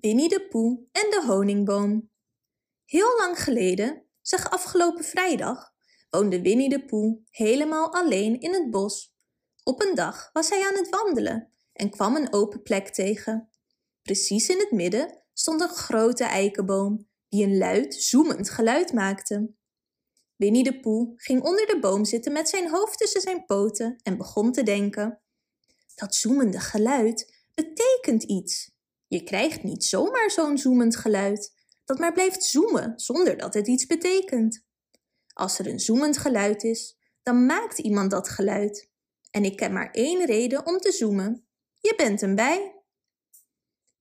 Winnie de Poe en de honingboom. Heel lang geleden, zeg afgelopen vrijdag, woonde Winnie de Poe helemaal alleen in het bos. Op een dag was hij aan het wandelen en kwam een open plek tegen. Precies in het midden stond een grote eikenboom die een luid, zoemend geluid maakte. Winnie de Poe ging onder de boom zitten met zijn hoofd tussen zijn poten en begon te denken. Dat zoemende geluid betekent iets. Je krijgt niet zomaar zo'n zoemend geluid, dat maar blijft zoemen zonder dat het iets betekent. Als er een zoemend geluid is, dan maakt iemand dat geluid. En ik ken maar één reden om te zoemen. Je bent een bij.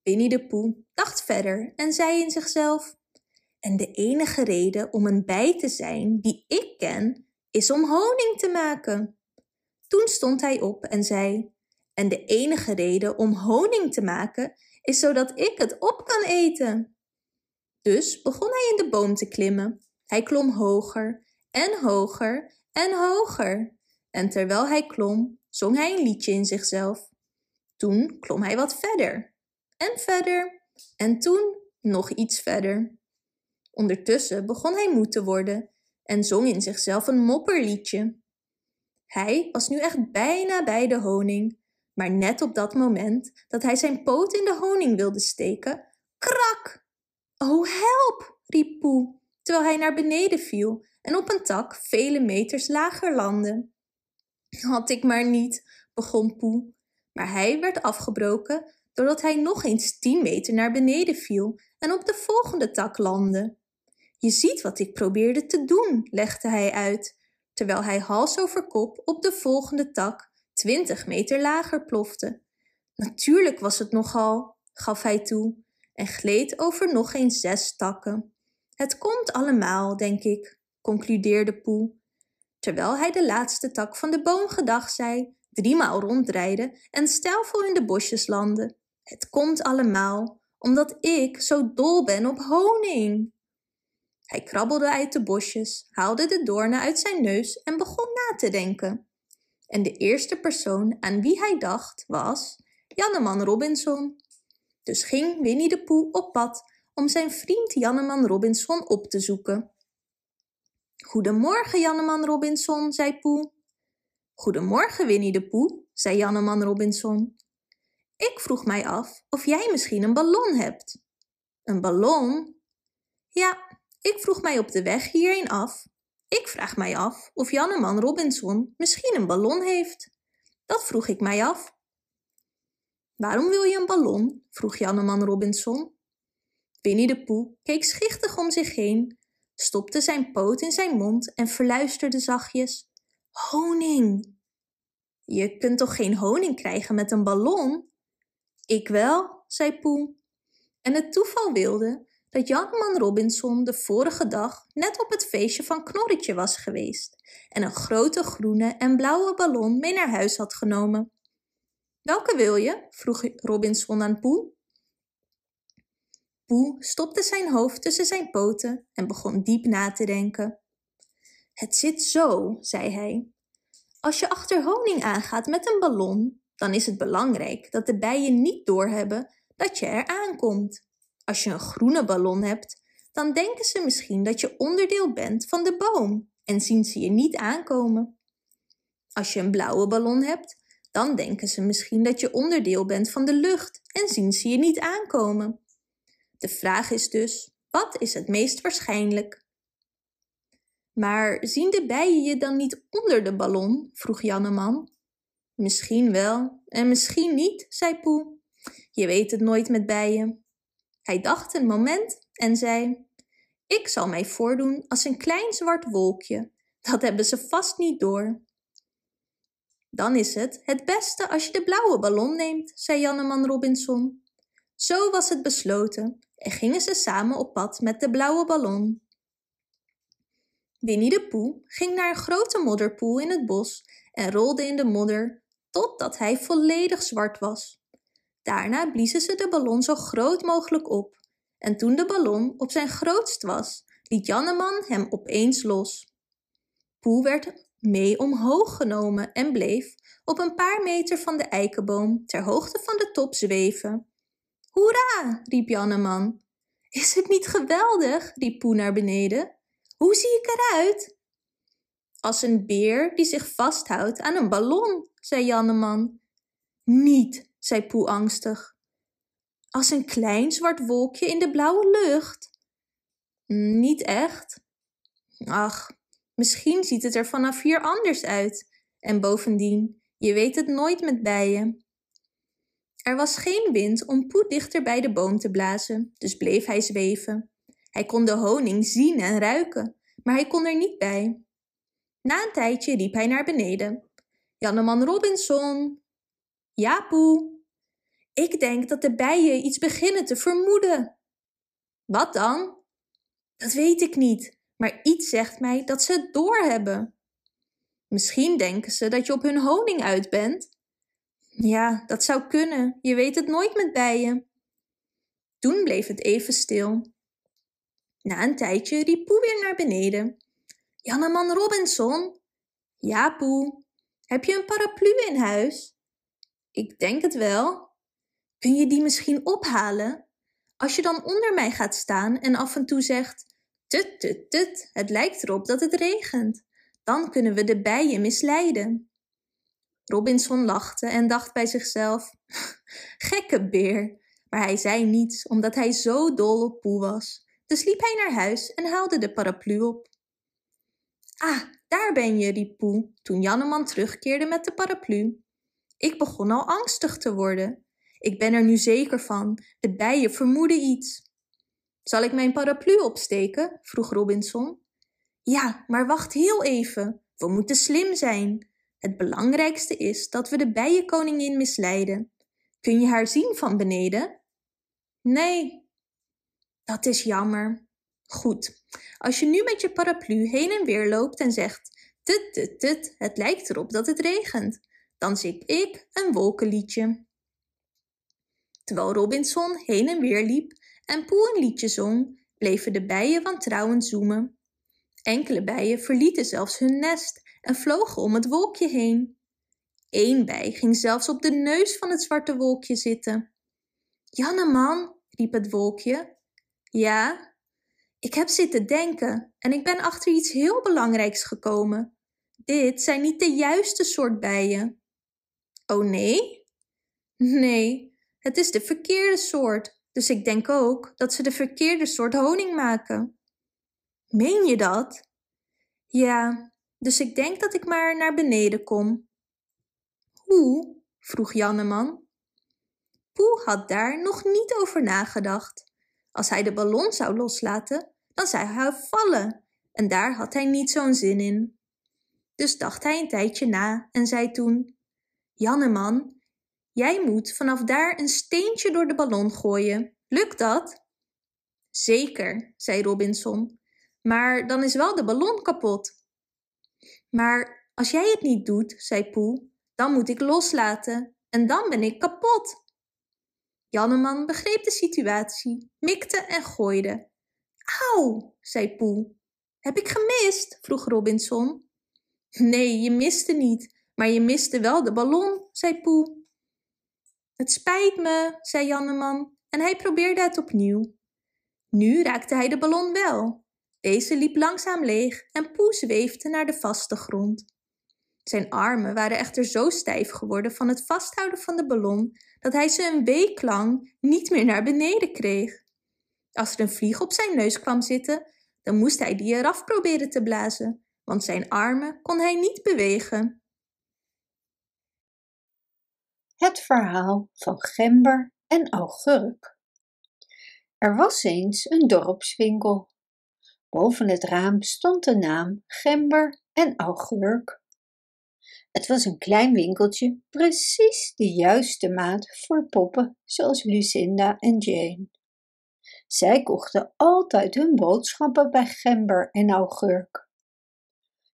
Winnie de Poe dacht verder en zei in zichzelf: En de enige reden om een bij te zijn die ik ken, is om honing te maken. Toen stond hij op en zei: En de enige reden om honing te maken is zodat ik het op kan eten. Dus begon hij in de boom te klimmen. Hij klom hoger en hoger en hoger. En terwijl hij klom, zong hij een liedje in zichzelf. Toen klom hij wat verder en verder en toen nog iets verder. Ondertussen begon hij moe te worden en zong in zichzelf een mopperliedje. Hij was nu echt bijna bij de honing maar net op dat moment dat hij zijn poot in de honing wilde steken, krak! Oh, help! riep Poe, terwijl hij naar beneden viel en op een tak vele meters lager landde. Had ik maar niet, begon Poe, maar hij werd afgebroken doordat hij nog eens tien meter naar beneden viel en op de volgende tak landde. Je ziet wat ik probeerde te doen, legde hij uit, terwijl hij hals over kop op de volgende tak twintig meter lager plofte. Natuurlijk was het nogal, gaf hij toe en gleed over nog eens zes takken. Het komt allemaal, denk ik, concludeerde Poe, terwijl hij de laatste tak van de boom gedag zei, driemaal rondrijden en stijlvol in de bosjes landde. Het komt allemaal, omdat ik zo dol ben op honing. Hij krabbelde uit de bosjes, haalde de doornen uit zijn neus en begon na te denken en de eerste persoon aan wie hij dacht was Janneman Robinson. Dus ging Winnie de Poe op pad om zijn vriend Janneman Robinson op te zoeken. Goedemorgen, Janneman Robinson, zei Poe. Goedemorgen, Winnie de Poe, zei Janneman Robinson. Ik vroeg mij af of jij misschien een ballon hebt. Een ballon? Ja, ik vroeg mij op de weg hierheen af ik vraag mij af of Janneman Robinson misschien een ballon heeft. Dat vroeg ik mij af. Waarom wil je een ballon? vroeg Janneman Robinson. Winnie de Poe keek schichtig om zich heen, stopte zijn poot in zijn mond en verluisterde zachtjes: Honing! Je kunt toch geen honing krijgen met een ballon? Ik wel, zei Poe. En het toeval wilde dat Janneman Robinson de vorige dag net op het feestje van Knorretje was geweest en een grote groene en blauwe ballon mee naar huis had genomen. Welke wil je? vroeg Robinson aan Poe. Poe stopte zijn hoofd tussen zijn poten en begon diep na te denken. Het zit zo, zei hij. Als je achter honing aangaat met een ballon, dan is het belangrijk dat de bijen niet doorhebben dat je er aankomt. Als je een groene ballon hebt, dan denken ze misschien dat je onderdeel bent van de boom en zien ze je niet aankomen. Als je een blauwe ballon hebt, dan denken ze misschien dat je onderdeel bent van de lucht en zien ze je niet aankomen. De vraag is dus, wat is het meest waarschijnlijk? Maar zien de bijen je dan niet onder de ballon? vroeg Janneman. Misschien wel en misschien niet, zei Poe. Je weet het nooit met bijen. Hij dacht een moment en zei: Ik zal mij voordoen als een klein zwart wolkje. Dat hebben ze vast niet door. Dan is het het beste als je de blauwe ballon neemt, zei Janneman Robinson. Zo was het besloten en gingen ze samen op pad met de blauwe ballon. Winnie de Poe ging naar een grote modderpoel in het bos en rolde in de modder totdat hij volledig zwart was. Daarna bliezen ze de ballon zo groot mogelijk op. En toen de ballon op zijn grootst was, liet Janneman hem opeens los. Poe werd mee omhoog genomen en bleef op een paar meter van de eikenboom ter hoogte van de top zweven. Hoera, riep Janneman. Is het niet geweldig? riep Poe naar beneden. Hoe zie ik eruit? Als een beer die zich vasthoudt aan een ballon, zei Janneman. Niet, zei Poe angstig. Als een klein zwart wolkje in de blauwe lucht. Niet echt. Ach, misschien ziet het er vanaf hier anders uit. En bovendien, je weet het nooit met bijen. Er was geen wind om Poe dichter bij de boom te blazen, dus bleef hij zweven. Hij kon de honing zien en ruiken, maar hij kon er niet bij. Na een tijdje riep hij naar beneden. Janneman Robinson. Ja, Poe. Ik denk dat de bijen iets beginnen te vermoeden. Wat dan? Dat weet ik niet, maar iets zegt mij dat ze het doorhebben. Misschien denken ze dat je op hun honing uit bent. Ja, dat zou kunnen. Je weet het nooit met bijen. Toen bleef het even stil. Na een tijdje riep Poe weer naar beneden. Janneman Robinson? Ja, Poe. Heb je een paraplu in huis? Ik denk het wel. Kun je die misschien ophalen? Als je dan onder mij gaat staan en af en toe zegt: Tut, tut, tut, het lijkt erop dat het regent. Dan kunnen we de bijen misleiden. Robinson lachte en dacht bij zichzelf: Gekke beer. Maar hij zei niets, omdat hij zo dol op Poe was. Dus liep hij naar huis en haalde de paraplu op. Ah, daar ben je, riep Poe, toen Janneman terugkeerde met de paraplu. Ik begon al angstig te worden. Ik ben er nu zeker van, de bijen vermoeden iets. Zal ik mijn paraplu opsteken? vroeg Robinson. Ja, maar wacht heel even. We moeten slim zijn. Het belangrijkste is dat we de bijenkoningin misleiden. Kun je haar zien van beneden? Nee. Dat is jammer. Goed, als je nu met je paraplu heen en weer loopt en zegt: Tut, tut, tut, het lijkt erop dat het regent, dan zing ik een wolkenliedje. Terwijl Robinson heen en weer liep en Poe een liedje zong, bleven de bijen wantrouwend zoemen. Enkele bijen verlieten zelfs hun nest en vlogen om het wolkje heen. Eén bij ging zelfs op de neus van het zwarte wolkje zitten. Janneman, riep het wolkje. Ja, ik heb zitten denken en ik ben achter iets heel belangrijks gekomen. Dit zijn niet de juiste soort bijen. Oh nee? Nee, het is de verkeerde soort, dus ik denk ook dat ze de verkeerde soort honing maken. Meen je dat? Ja, dus ik denk dat ik maar naar beneden kom. Hoe? vroeg Janneman. Poe had daar nog niet over nagedacht. Als hij de ballon zou loslaten, dan zou hij vallen en daar had hij niet zo'n zin in. Dus dacht hij een tijdje na en zei toen: Janneman, jij moet vanaf daar een steentje door de ballon gooien. Lukt dat? Zeker, zei Robinson. Maar dan is wel de ballon kapot. Maar als jij het niet doet, zei Poe, dan moet ik loslaten en dan ben ik kapot. Janneman begreep de situatie, mikte en gooide. Auw, zei Poe. Heb ik gemist? vroeg Robinson. Nee, je miste niet, maar je miste wel de ballon, zei Poe. Het spijt me, zei Janneman en hij probeerde het opnieuw. Nu raakte hij de ballon wel, deze liep langzaam leeg en Poe zweefde naar de vaste grond. Zijn armen waren echter zo stijf geworden van het vasthouden van de ballon dat hij ze een week lang niet meer naar beneden kreeg. Als er een vlieg op zijn neus kwam zitten, dan moest hij die eraf proberen te blazen, want zijn armen kon hij niet bewegen. Het verhaal van Gember en Augurk. Er was eens een dorpswinkel. Boven het raam stond de naam Gember en Augurk. Het was een klein winkeltje, precies de juiste maat voor poppen zoals Lucinda en Jane. Zij kochten altijd hun boodschappen bij Gember en Augurk.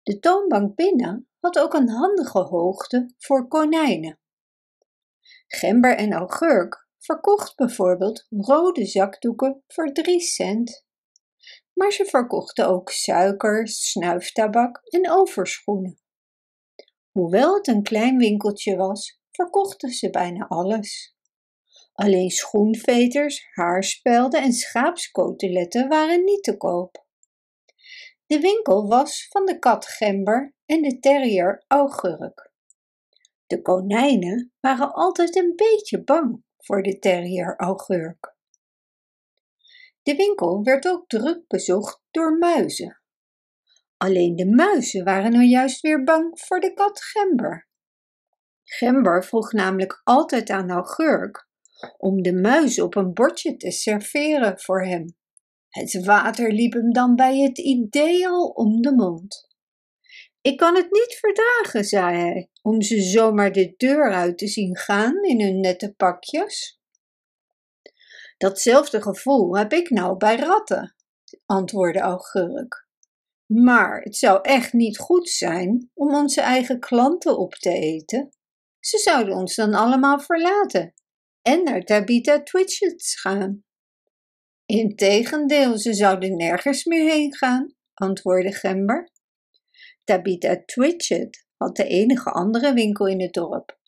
De toonbank binnen had ook een handige hoogte voor konijnen. Gember en Augurk verkocht bijvoorbeeld rode zakdoeken voor drie cent maar ze verkochten ook suiker, snuiftabak en overschoenen. Hoewel het een klein winkeltje was, verkochten ze bijna alles. Alleen schoenveters, haarspelden en schaapskoteletten waren niet te koop. De winkel was van de kat Gember en de terrier Augurk. De konijnen waren altijd een beetje bang voor de terrier Augurk. De winkel werd ook druk bezocht door muizen. Alleen de muizen waren nou juist weer bang voor de kat Gember. Gember vroeg namelijk altijd aan Augurk om de muizen op een bordje te serveren voor hem. Het water liep hem dan bij het idee al om de mond. Ik kan het niet verdragen, zei hij, om ze zomaar de deur uit te zien gaan in hun nette pakjes. Datzelfde gevoel heb ik nou bij ratten, antwoordde Augurk. Maar het zou echt niet goed zijn om onze eigen klanten op te eten. Ze zouden ons dan allemaal verlaten en naar Tabitha Twitchets gaan. Integendeel, ze zouden nergens meer heen gaan, antwoordde Gember. Tabitha Twitchet had de enige andere winkel in het dorp.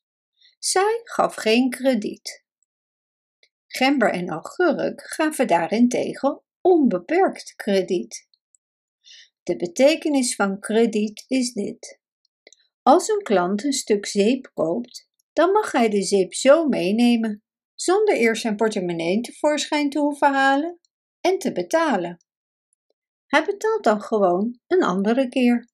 Zij gaf geen krediet. Gember en Augurk gaven daarentegen onbeperkt krediet. De betekenis van krediet is dit. Als een klant een stuk zeep koopt, dan mag hij de zeep zo meenemen, zonder eerst zijn portemonnee tevoorschijn te hoeven halen en te betalen. Hij betaalt dan gewoon een andere keer.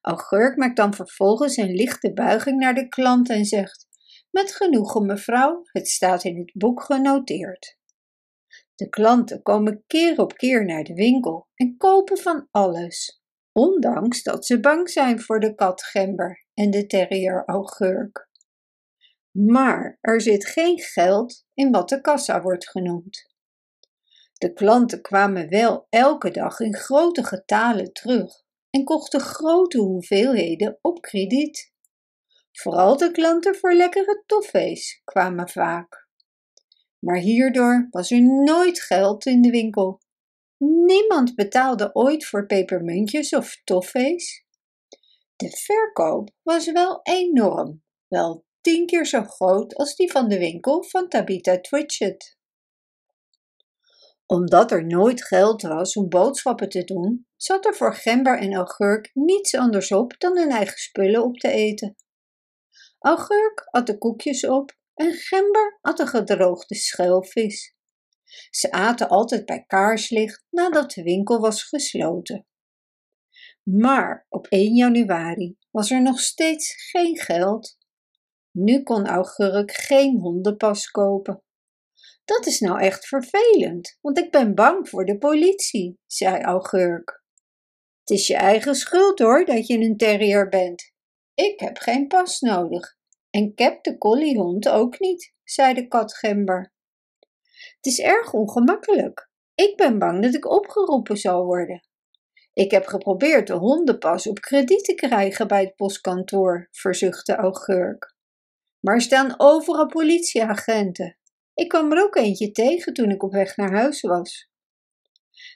Augurk maakt dan vervolgens een lichte buiging naar de klant en zegt: Met genoegen, mevrouw, het staat in het boek genoteerd. De klanten komen keer op keer naar de winkel en kopen van alles, ondanks dat ze bang zijn voor de kat Gember en de terrier Augurk. Maar er zit geen geld in wat de kassa wordt genoemd. De klanten kwamen wel elke dag in grote getalen terug en kochten grote hoeveelheden op krediet. Vooral de klanten voor lekkere toffees kwamen vaak. Maar hierdoor was er nooit geld in de winkel. Niemand betaalde ooit voor pepermuntjes of toffees. De verkoop was wel enorm, wel tien keer zo groot als die van de winkel van Tabitha Twitchett. Omdat er nooit geld was om boodschappen te doen, zat er voor Gember en Augurk niets anders op dan hun eigen spullen op te eten. Augurk at de koekjes op en Gember at de gedroogde schelvis. Ze aten altijd bij kaarslicht nadat de winkel was gesloten. Maar op 1 januari was er nog steeds geen geld. Nu kon Augurk geen hondenpas kopen. Dat is nou echt vervelend, want ik ben bang voor de politie, zei Augurk. Het is je eigen schuld hoor dat je een terrier bent. Ik heb geen pas nodig en Cap de colliehond ook niet, zei de kat Gember. Het is erg ongemakkelijk. Ik ben bang dat ik opgeroepen zal worden. Ik heb geprobeerd de hondenpas op krediet te krijgen bij het postkantoor, verzuchtte Augurk. Maar er staan overal politieagenten. Ik kwam er ook eentje tegen toen ik op weg naar huis was.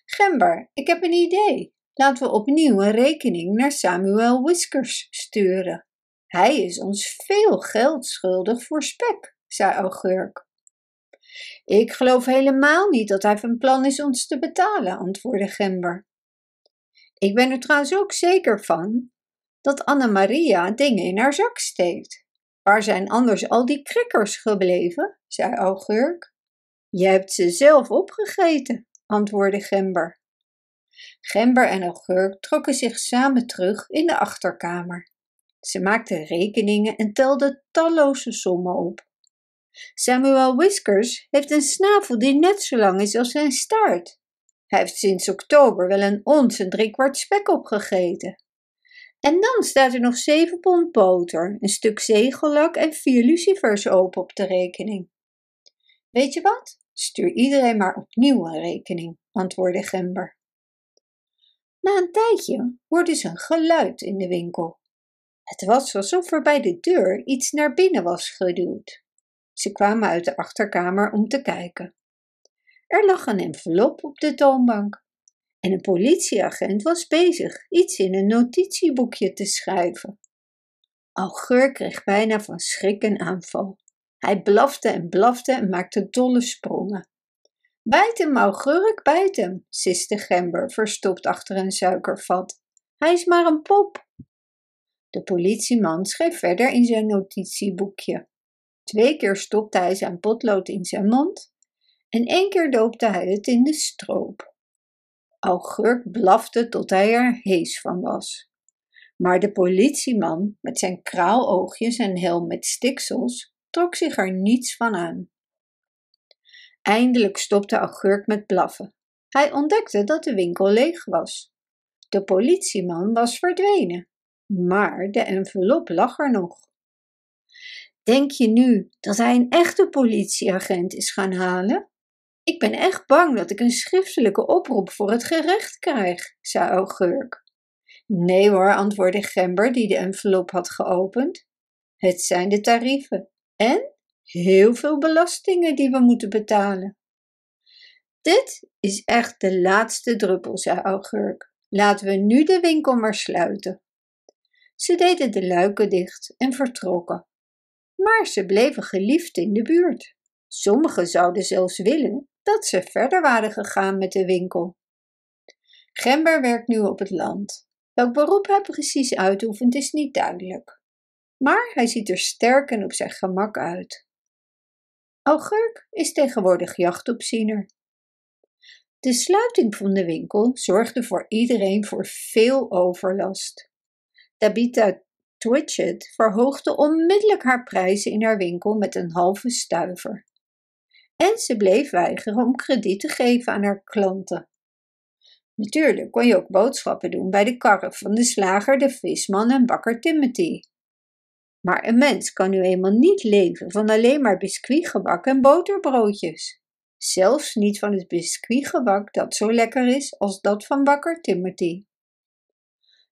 Gember, ik heb een idee. Laten we opnieuw een rekening naar Samuel Whiskers sturen. Hij is ons veel geld schuldig voor spek, zei Augurk. Ik geloof helemaal niet dat hij van plan is ons te betalen, antwoordde Gember. Ik ben er trouwens ook zeker van dat Anna-Maria dingen in haar zak steekt. Waar zijn anders al die krikkers gebleven? zei Augurk. Je hebt ze zelf opgegeten, antwoordde Gember. Gember en Augurk trokken zich samen terug in de achterkamer. Ze maakten rekeningen en telden talloze sommen op. Samuel Whiskers heeft een snavel die net zo lang is als zijn staart. Hij heeft sinds oktober wel een ons en driekwart spek opgegeten. En dan staat er nog zeven pond boter, een stuk zegellak en vier lucifers open op de rekening. Weet je wat? Stuur iedereen maar opnieuw een rekening, antwoordde Gember. Na een tijdje hoorde ze een geluid in de winkel. Het was alsof er bij de deur iets naar binnen was geduwd. Ze kwamen uit de achterkamer om te kijken. Er lag een envelop op de toonbank en een politieagent was bezig iets in een notitieboekje te schrijven. Augurk kreeg bijna van schrik een aanval. Hij blafte en blafte en maakte dolle sprongen. Bijt hem, augurk, bijt hem, siste Gember, verstopt achter een suikervat. Hij is maar een pop. De politieman schreef verder in zijn notitieboekje. Twee keer stopte hij zijn potlood in zijn mond en één keer doopte hij het in de stroop. Augurk blafte tot hij er hees van was. Maar de politieman met zijn kraaloogjes en helm met stiksels trok zich er niets van aan. Eindelijk stopte Augurk met blaffen. Hij ontdekte dat de winkel leeg was. De politieman was verdwenen, maar de envelop lag er nog. Denk je nu dat hij een echte politieagent is gaan halen? Ik ben echt bang dat ik een schriftelijke oproep voor het gerecht krijg, zei Augurk. Nee hoor, antwoordde Gember, die de envelop had geopend. Het zijn de tarieven en heel veel belastingen die we moeten betalen. Dit is echt de laatste druppel, zei Augurk. Laten we nu de winkel maar sluiten. Ze deden de luiken dicht en vertrokken. Maar ze bleven geliefd in de buurt. Sommigen zouden zelfs willen dat ze verder waren gegaan met de winkel. Gember werkt nu op het land. Welk beroep hij precies uitoefent is niet duidelijk. Maar hij ziet er sterk en op zijn gemak uit. Augurk is tegenwoordig jachtopziener. De sluiting van de winkel zorgde voor iedereen voor veel overlast. Tabitha Twitchett verhoogde onmiddellijk haar prijzen in haar winkel met een halve stuiver. En ze bleef weigeren om krediet te geven aan haar klanten. Natuurlijk kon je ook boodschappen doen bij de karren van de slager, de visman en bakker Timothy. Maar een mens kan nu eenmaal niet leven van alleen maar biscuitgebak en boterbroodjes. Zelfs niet van het biscuitgebak dat zo lekker is als dat van bakker Timothy.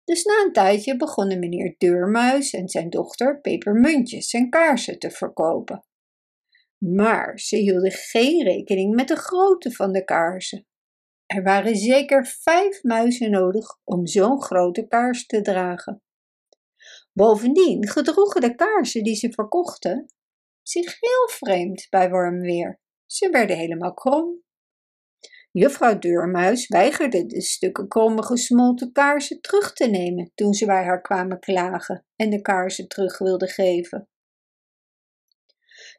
Dus na een tijdje begonnen meneer Deurmuis en zijn dochter pepermuntjes en kaarsen te verkopen. Maar ze hielden geen rekening met de grootte van de kaarsen. Er waren zeker vijf muizen nodig om zo'n grote kaars te dragen. Bovendien gedroegen de kaarsen die ze verkochten zich heel vreemd bij warm weer. Ze werden helemaal krom. Juffrouw Deurmuis weigerde de stukken kromme gesmolten kaarsen terug te nemen toen ze bij haar kwamen klagen en de kaarsen terug wilde geven.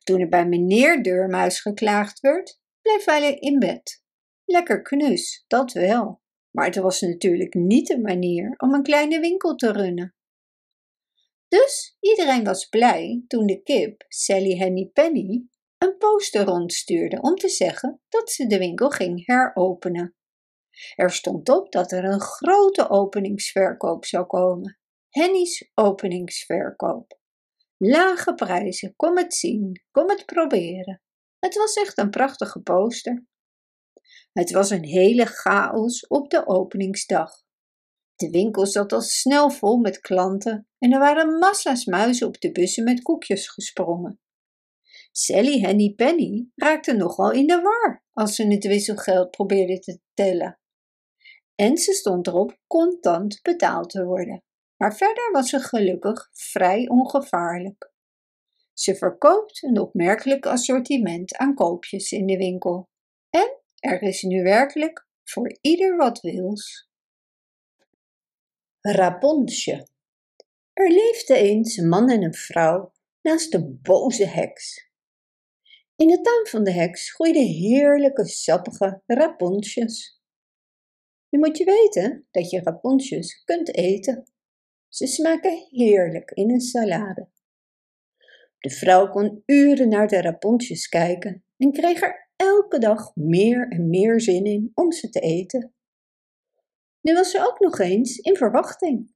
Toen er bij meneer Deurmuis geklaagd werd, bleef hij in bed. Lekker knus, dat wel. Maar het was natuurlijk niet de manier om een kleine winkel te runnen. Dus iedereen was blij toen de kip, Sally Henny Penny, een poster rondstuurde om te zeggen dat ze de winkel ging heropenen. Er stond op dat er een grote openingsverkoop zou komen. Henny's openingsverkoop. Lage prijzen, kom het zien, kom het proberen. Het was echt een prachtige poster. Het was een hele chaos op de openingsdag. De winkel zat al snel vol met klanten en er waren massa's muizen op de bussen met koekjes gesprongen. Sally Henny Penny raakte nogal in de war als ze het wisselgeld probeerde te tellen. En ze stond erop contant betaald te worden. Maar verder was ze gelukkig vrij ongevaarlijk. Ze verkoopt een opmerkelijk assortiment aan koopjes in de winkel. En er is nu werkelijk voor ieder wat wils. Rabonsje. Er leefde eens een man en een vrouw naast een boze heks. In de tuin van de heks groeiden heerlijke sappige raponsjes. Nu moet je weten dat je raponsjes kunt eten. Ze smaken heerlijk in een salade. De vrouw kon uren naar de raponsjes kijken en kreeg er elke dag meer en meer zin in om ze te eten. Nu was ze ook nog eens in verwachting.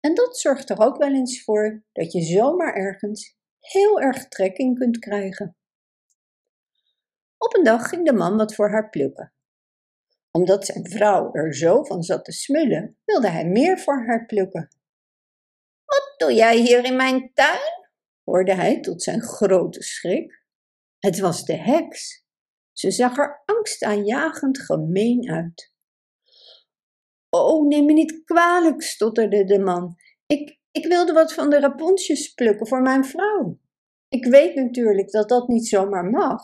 En dat zorgt er ook wel eens voor dat je zomaar ergens heel erg trek in kunt krijgen. Op een dag ging de man wat voor haar plukken. Omdat zijn vrouw er zo van zat te smullen, wilde hij meer voor haar plukken. Doe jij hier in mijn tuin? hoorde hij tot zijn grote schrik. Het was de heks. Ze zag er angstaanjagend gemeen uit. Oh, neem me niet kwalijk, stotterde de man. Ik, ik wilde wat van de raponsjes plukken voor mijn vrouw. Ik weet natuurlijk dat dat niet zomaar mag.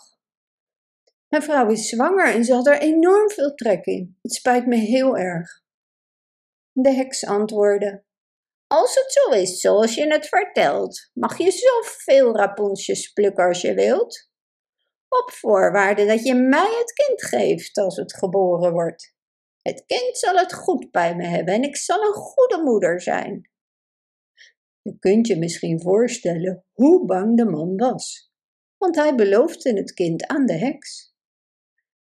Mijn vrouw is zwanger en ze had er enorm veel trek in. Het spijt me heel erg. De heks antwoordde: Als het zo is zoals je het vertelt, mag je zoveel rapoensjes plukken als je wilt. Op voorwaarde dat je mij het kind geeft als het geboren wordt. Het kind zal het goed bij me hebben en ik zal een goede moeder zijn. Je kunt je misschien voorstellen hoe bang de man was, want hij beloofde het kind aan de heks.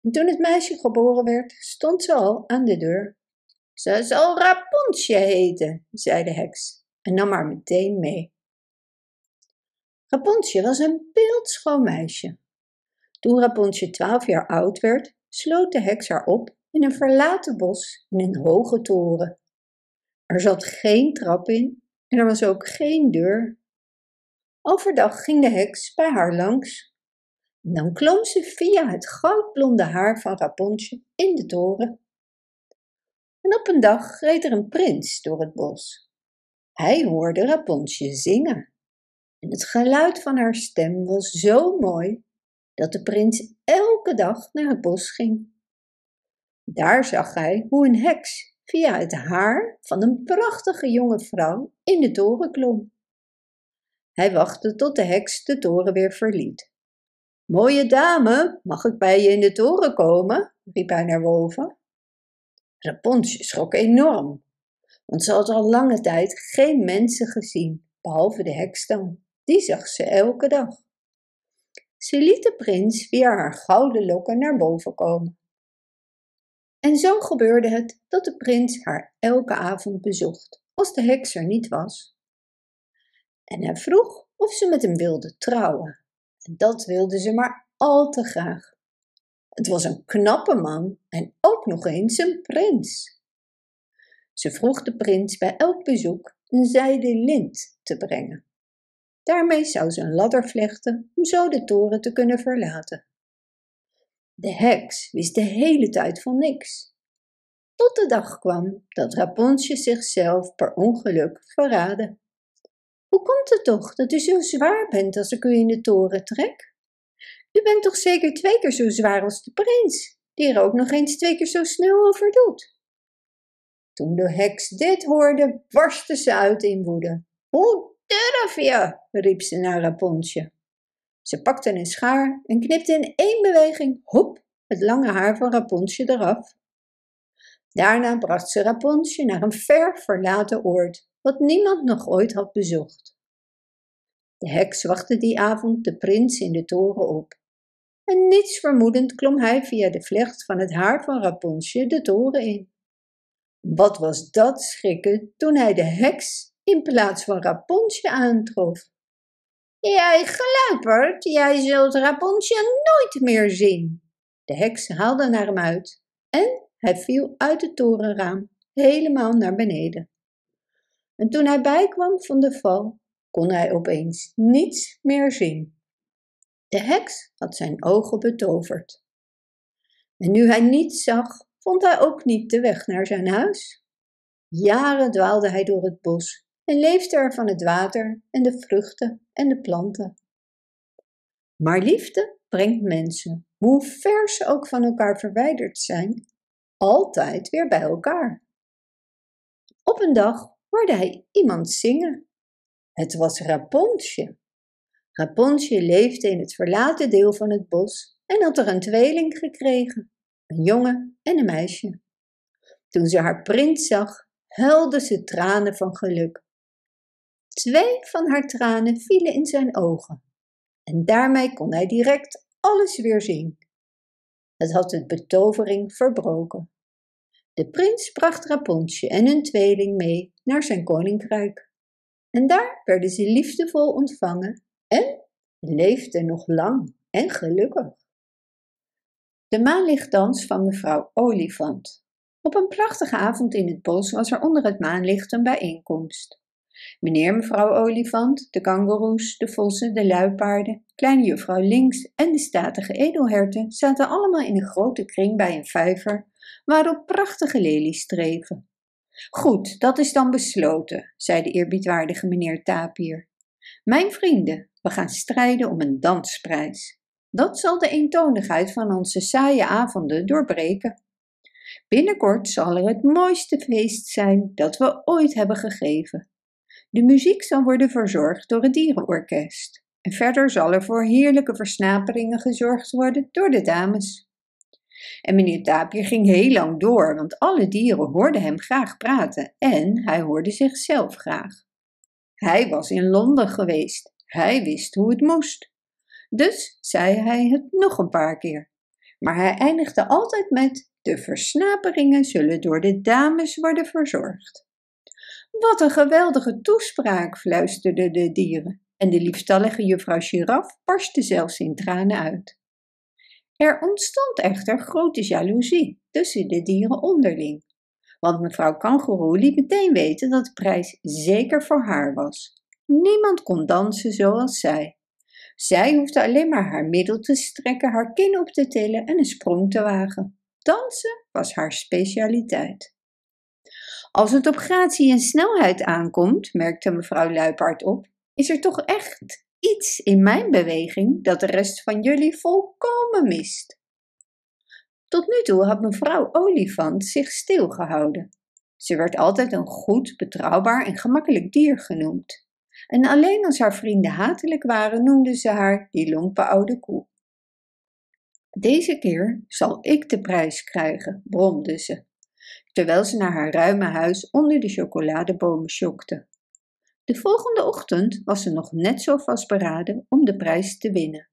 En toen het meisje geboren werd, stond ze al aan de deur. Ze zal Rapunzel heten, zei de heks en nam haar meteen mee. Rapunzel was een beeldschoon meisje. Toen Rapunzel twaalf jaar oud werd, sloot de heks haar op in een verlaten bos in een hoge toren. Er zat geen trap in en er was ook geen deur. Overdag ging de heks bij haar langs. dan klom ze via het goudblonde haar van Rapunzel in de toren. En op een dag reed er een prins door het bos. Hij hoorde Rapunzel zingen. En het geluid van haar stem was zo mooi dat de prins elke dag naar het bos ging. Daar zag hij hoe een heks via het haar van een prachtige jonge vrouw in de toren klom. Hij wachtte tot de heks de toren weer verliet. Mooie dame, mag ik bij je in de toren komen? riep hij naar boven. Rapunzel schrok enorm, want ze had al lange tijd geen mensen gezien, behalve de heks dan. Die zag ze elke dag. Ze liet de prins via haar gouden lokken naar boven komen. En zo gebeurde het dat de prins haar elke avond bezocht, als de heks er niet was. En hij vroeg of ze met hem wilde trouwen. En dat wilde ze maar al te graag. Het was een knappe man en ook nog eens een prins. Ze vroeg de prins bij elk bezoek een zijden lint te brengen. Daarmee zou ze een ladder vlechten om zo de toren te kunnen verlaten. De heks wist de hele tijd van niks. Tot de dag kwam dat Rapunzel zichzelf per ongeluk verraadde. Hoe komt het toch dat u zo zwaar bent als ik u in de toren trek? U bent toch zeker twee keer zo zwaar als de prins, die er ook nog eens twee keer zo snel over doet? Toen de heks dit hoorde, barstte ze uit in woede. Hoe durf je? riep ze naar Rapunzel. Ze pakte een schaar en knipte in één beweging, hop, het lange haar van Rapunzel eraf. Daarna bracht ze Rapunzel naar een ver verlaten oord, wat niemand nog ooit had bezocht. De heks wachtte die avond de prins in de toren op. En niets vermoedend klom hij via de vlecht van het haar van Rapunzel de toren in. Wat was dat schrikken toen hij de heks in plaats van Rapunzel aantrof. Jij gluiperd, jij zult Rapunzel nooit meer zien. De heks haalde naar hem uit en hij viel uit het torenraam helemaal naar beneden. En toen hij bijkwam van de val, kon hij opeens niets meer zien. De heks had zijn ogen betoverd. En nu hij niets zag, vond hij ook niet de weg naar zijn huis. Jaren dwaalde hij door het bos en leefde er van het water en de vruchten en de planten. Maar liefde brengt mensen, hoe ver ze ook van elkaar verwijderd zijn, altijd weer bij elkaar. Op een dag hoorde hij iemand zingen. Het was Rapunzel. Rapunzel leefde in het verlaten deel van het bos en had er een tweeling gekregen, een jongen en een meisje. Toen ze haar prins zag, huilde ze tranen van geluk. Twee van haar tranen vielen in zijn ogen en daarmee kon hij direct alles weer zien. Het had de betovering verbroken. De prins bracht Rapunzel en hun tweeling mee naar zijn koninkrijk. En daar werden ze liefdevol ontvangen en leefden nog lang en gelukkig. De maanlichtdans van mevrouw Olifant. Op een prachtige avond in het bos was er onder het maanlicht een bijeenkomst. Meneer mevrouw Olifant, de kangoeroes, de vossen, de luipaarden, kleine juffrouw Links en de statige edelherten zaten allemaal in een grote kring bij een vijver waarop prachtige lelies streven. Goed, dat is dan besloten, zei de eerbiedwaardige meneer Tapier. Mijn vrienden, we gaan strijden om een dansprijs. Dat zal de eentonigheid van onze saaie avonden doorbreken. Binnenkort zal er het mooiste feest zijn dat we ooit hebben gegeven. De muziek zal worden verzorgd door het dierenorkest. En verder zal er voor heerlijke versnaperingen gezorgd worden door de dames. En meneer Tapier ging heel lang door, want alle dieren hoorden hem graag praten en hij hoorde zichzelf graag. Hij was in Londen geweest, hij wist hoe het moest. Dus zei hij het nog een paar keer. Maar hij eindigde altijd met: De versnaperingen zullen door de dames worden verzorgd. Wat een geweldige toespraak, fluisterden de dieren, en de liefstallige juffrouw Giraf barstte zelfs in tranen uit. Er ontstond echter grote jaloezie tussen de dieren onderling, want mevrouw Kangoeroe liet meteen weten dat de prijs zeker voor haar was. Niemand kon dansen zoals zij. Zij hoefde alleen maar haar middel te strekken, haar kin op te tillen en een sprong te wagen. Dansen was haar specialiteit. Als het op gratie en snelheid aankomt, merkte mevrouw Luipaard op, is er toch echt iets in mijn beweging dat de rest van jullie volkomen mist. Tot nu toe had mevrouw Olifant zich stilgehouden. Ze werd altijd een goed, betrouwbaar en gemakkelijk dier genoemd. En alleen als haar vrienden hatelijk waren, noemden ze haar die lompe oude koe. Deze keer zal ik de prijs krijgen, bromde ze, terwijl ze naar haar ruime huis onder de chocoladebomen sjokte. De volgende ochtend was ze nog net zo vastberaden om de prijs te winnen.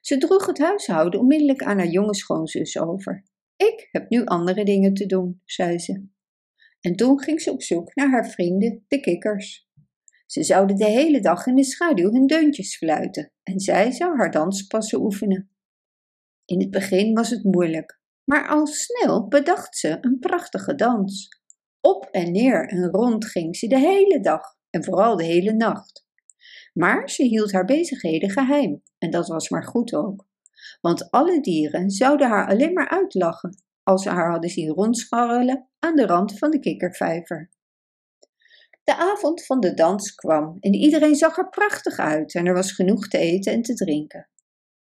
Ze droeg het huishouden onmiddellijk aan haar jonge schoonzus over. Ik heb nu andere dingen te doen, zei ze. En toen ging ze op zoek naar haar vrienden, de kikkers. Ze zouden de hele dag in de schaduw hun deuntjes fluiten en zij zou haar danspassen oefenen. In het begin was het moeilijk, maar al snel bedacht ze een prachtige dans. Op en neer en rond ging ze de hele dag en vooral de hele nacht. Maar ze hield haar bezigheden geheim en dat was maar goed ook. Want alle dieren zouden haar alleen maar uitlachen als ze haar hadden zien rondscharrelen aan de rand van de kikkervijver. De avond van de dans kwam en iedereen zag er prachtig uit en er was genoeg te eten en te drinken.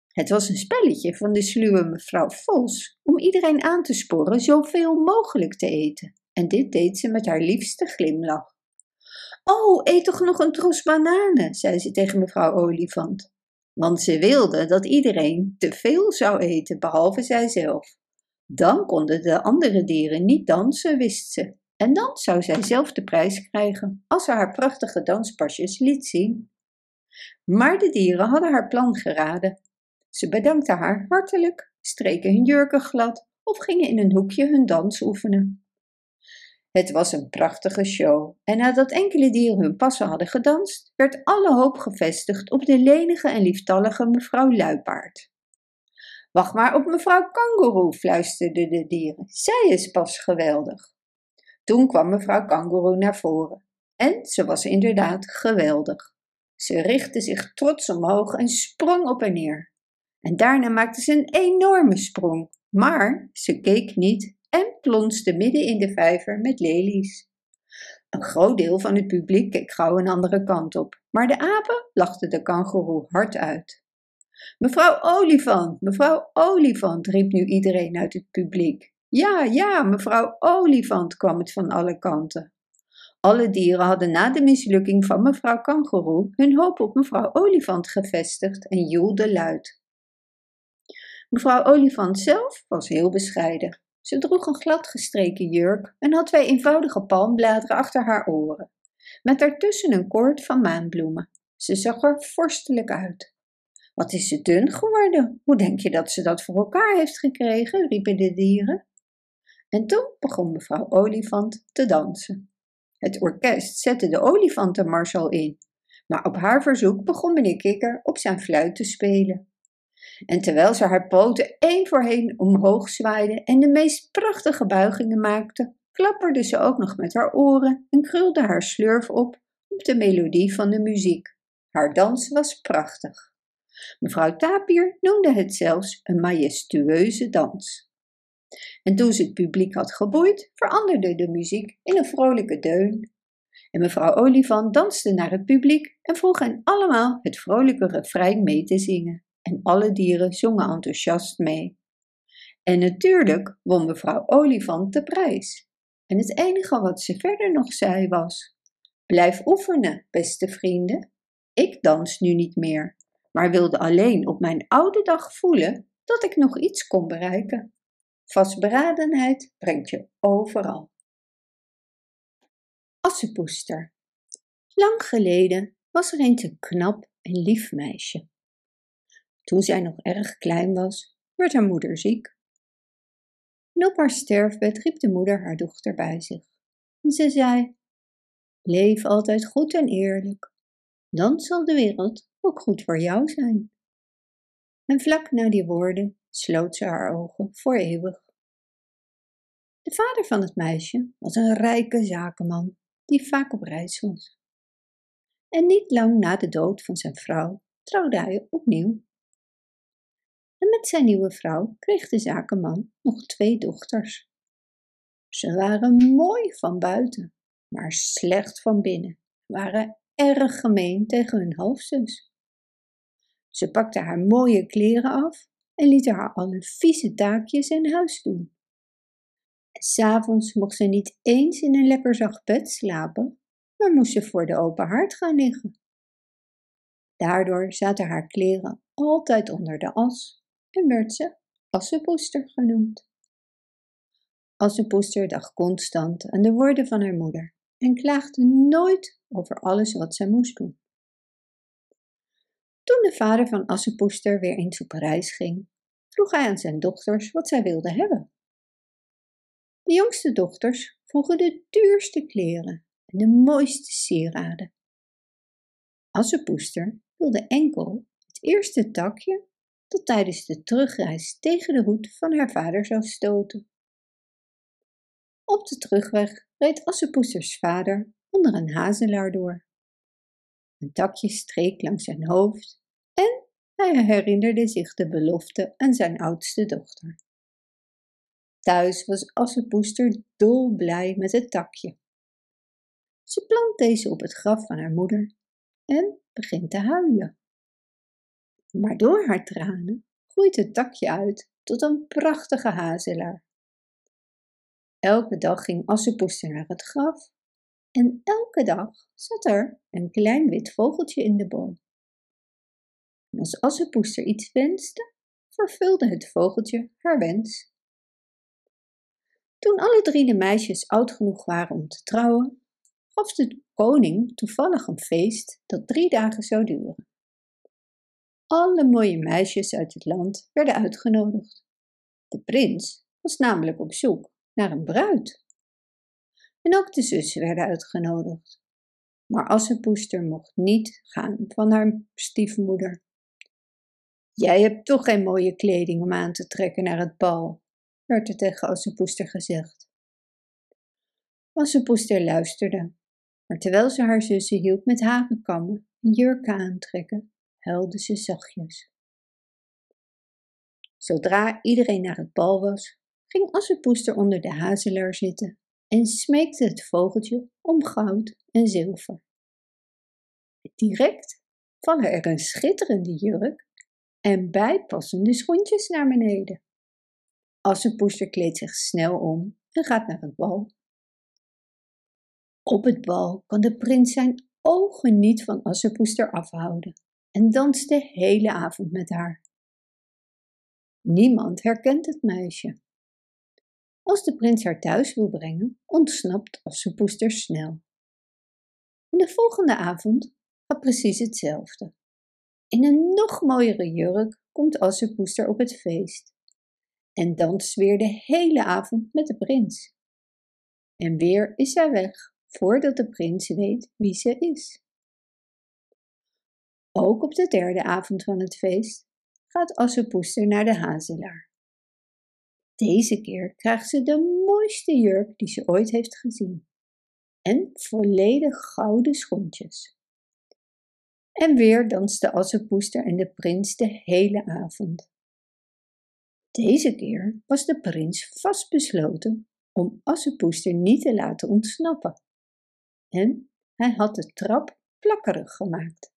Het was een spelletje van de sluwe mevrouw Vos om iedereen aan te sporen zoveel mogelijk te eten. En dit deed ze met haar liefste glimlach. Oh, eet toch nog een tros bananen, zei ze tegen mevrouw Olifant. Want ze wilde dat iedereen te veel zou eten, behalve zijzelf. Dan konden de andere dieren niet dansen, wist ze. En dan zou zij zelf de prijs krijgen, als ze haar prachtige danspasjes liet zien. Maar de dieren hadden haar plan geraden. Ze bedankten haar hartelijk, streken hun jurken glad of gingen in een hoekje hun dans oefenen. Het was een prachtige show en nadat enkele dieren hun passen hadden gedanst, werd alle hoop gevestigd op de lenige en lieftallige mevrouw Luipaard. Wacht maar op mevrouw Kangoeroe, fluisterden de dieren. Zij is pas geweldig. Toen kwam mevrouw Kangoeroe naar voren. En ze was inderdaad geweldig. Ze richtte zich trots omhoog en sprong op en neer. En daarna maakte ze een enorme sprong, maar ze keek niet en plonste midden in de vijver met lelies. Een groot deel van het publiek keek gauw een andere kant op, maar de apen lachten de kangoeroe hard uit. Mevrouw Olifant, mevrouw Olifant, riep nu iedereen uit het publiek. Ja, ja, mevrouw Olifant, kwam het van alle kanten. Alle dieren hadden na de mislukking van mevrouw Kangoeroe hun hoop op mevrouw Olifant gevestigd en joelde luid. Mevrouw Olifant zelf was heel bescheiden. Ze droeg een gladgestreken jurk en had twee eenvoudige palmbladeren achter haar oren, met daartussen een koord van maanbloemen. Ze zag er vorstelijk uit. Wat is ze dun geworden? Hoe denk je dat ze dat voor elkaar heeft gekregen? riepen de dieren. En toen begon mevrouw Olifant te dansen. Het orkest zette de olifantenmars al in, maar op haar verzoek begon meneer Kikker op zijn fluit te spelen. En terwijl ze haar poten één voor één omhoog zwaaide en de meest prachtige buigingen maakte, klapperde ze ook nog met haar oren en krulde haar slurf op op de melodie van de muziek. Haar dans was prachtig. Mevrouw Tapier noemde het zelfs een majestueuze dans. En toen ze het publiek had geboeid, veranderde de muziek in een vrolijke deun. En mevrouw Olifant danste naar het publiek en vroeg hen allemaal het vrolijke refrein mee te zingen. En alle dieren zongen enthousiast mee. En natuurlijk won mevrouw Olifant de prijs. En het enige wat ze verder nog zei was: Blijf oefenen, beste vrienden. Ik dans nu niet meer, maar wilde alleen op mijn oude dag voelen dat ik nog iets kon bereiken. Vastberadenheid brengt je overal. Assepoester. Lang geleden was er een knap en lief meisje. Toen zij nog erg klein was, werd haar moeder ziek. En op haar sterfbed riep de moeder haar dochter bij zich. En ze zei: Leef altijd goed en eerlijk, dan zal de wereld ook goed voor jou zijn. En vlak na die woorden sloot ze haar ogen voor eeuwig. De vader van het meisje was een rijke zakenman die vaak op reis was. En niet lang na de dood van zijn vrouw trouwde hij opnieuw. En met zijn nieuwe vrouw kreeg de zakenman nog twee dochters. Ze waren mooi van buiten, maar slecht van binnen, waren erg gemeen tegen hun halfzus. Ze pakte haar mooie kleren af en liet haar alle vieze taakjes in huis doen. En s'avonds mocht ze niet eens in een lekker zacht bed slapen, maar moest ze voor de open haard gaan liggen. Daardoor zaten haar kleren altijd onder de as en werd ze Assepoester genoemd. Assepoester dacht constant aan de woorden van haar moeder en klaagde nooit over alles wat zij moest doen. Toen de vader van Assepoester weer eens op reis ging, vroeg hij aan zijn dochters wat zij wilden hebben. De jongste dochters vroegen de duurste kleren en de mooiste sieraden. Assepoester wilde enkel het eerste takje dat tijdens de terugreis tegen de hoed van haar vader zou stoten. Op de terugweg reed Assepoesters vader onder een hazelaar door. Een takje streek langs zijn hoofd en hij herinnerde zich de belofte aan zijn oudste dochter. Thuis was Assepoester dolblij met het takje. Ze plant deze op het graf van haar moeder en begint te huilen. Maar door haar tranen groeit het takje uit tot een prachtige hazelaar. Elke dag ging Assepoester naar het graf en elke dag zat er een klein wit vogeltje in de boom. En als Assepoester iets wenste, vervulde het vogeltje haar wens. Toen alle drie de meisjes oud genoeg waren om te trouwen, gaf de koning toevallig een feest dat drie dagen zou duren. Alle mooie meisjes uit het land werden uitgenodigd. De prins was namelijk op zoek naar een bruid. En ook de zussen werden uitgenodigd. Maar Assepoester mocht niet gaan van haar stiefmoeder. Jij hebt toch geen mooie kleding om aan te trekken naar het bal, werd er tegen Assepoester gezegd. Assepoester luisterde, maar terwijl ze haar zussen hielp met havenkammen en jurken aantrekken, huilde ze zachtjes. Zodra iedereen naar het bal was, ging Assepoester onder de hazelaar zitten en smeekte het vogeltje om goud en zilver. Direct vallen er een schitterende jurk en bijpassende schoentjes naar beneden. Assepoester kleedt zich snel om en gaat naar het bal. Op het bal kan de prins zijn ogen niet van Assepoester afhouden en danst de hele avond met haar. Niemand herkent het meisje. Als de prins haar thuis wil brengen, ontsnapt Assepoester snel. De volgende avond gaat precies hetzelfde. In een nog mooiere jurk komt Assepoester op het feest en danst weer de hele avond met de prins. En weer is zij weg voordat de prins weet wie ze is. Ook op de derde avond van het feest gaat Assepoester naar de hazelaar. Deze keer krijgt ze de mooiste jurk die ze ooit heeft gezien en volledig gouden schoentjes. En weer danste Assepoester en de prins de hele avond. Deze keer was de prins vastbesloten om Assepoester niet te laten ontsnappen. En hij had de trap plakkerig gemaakt.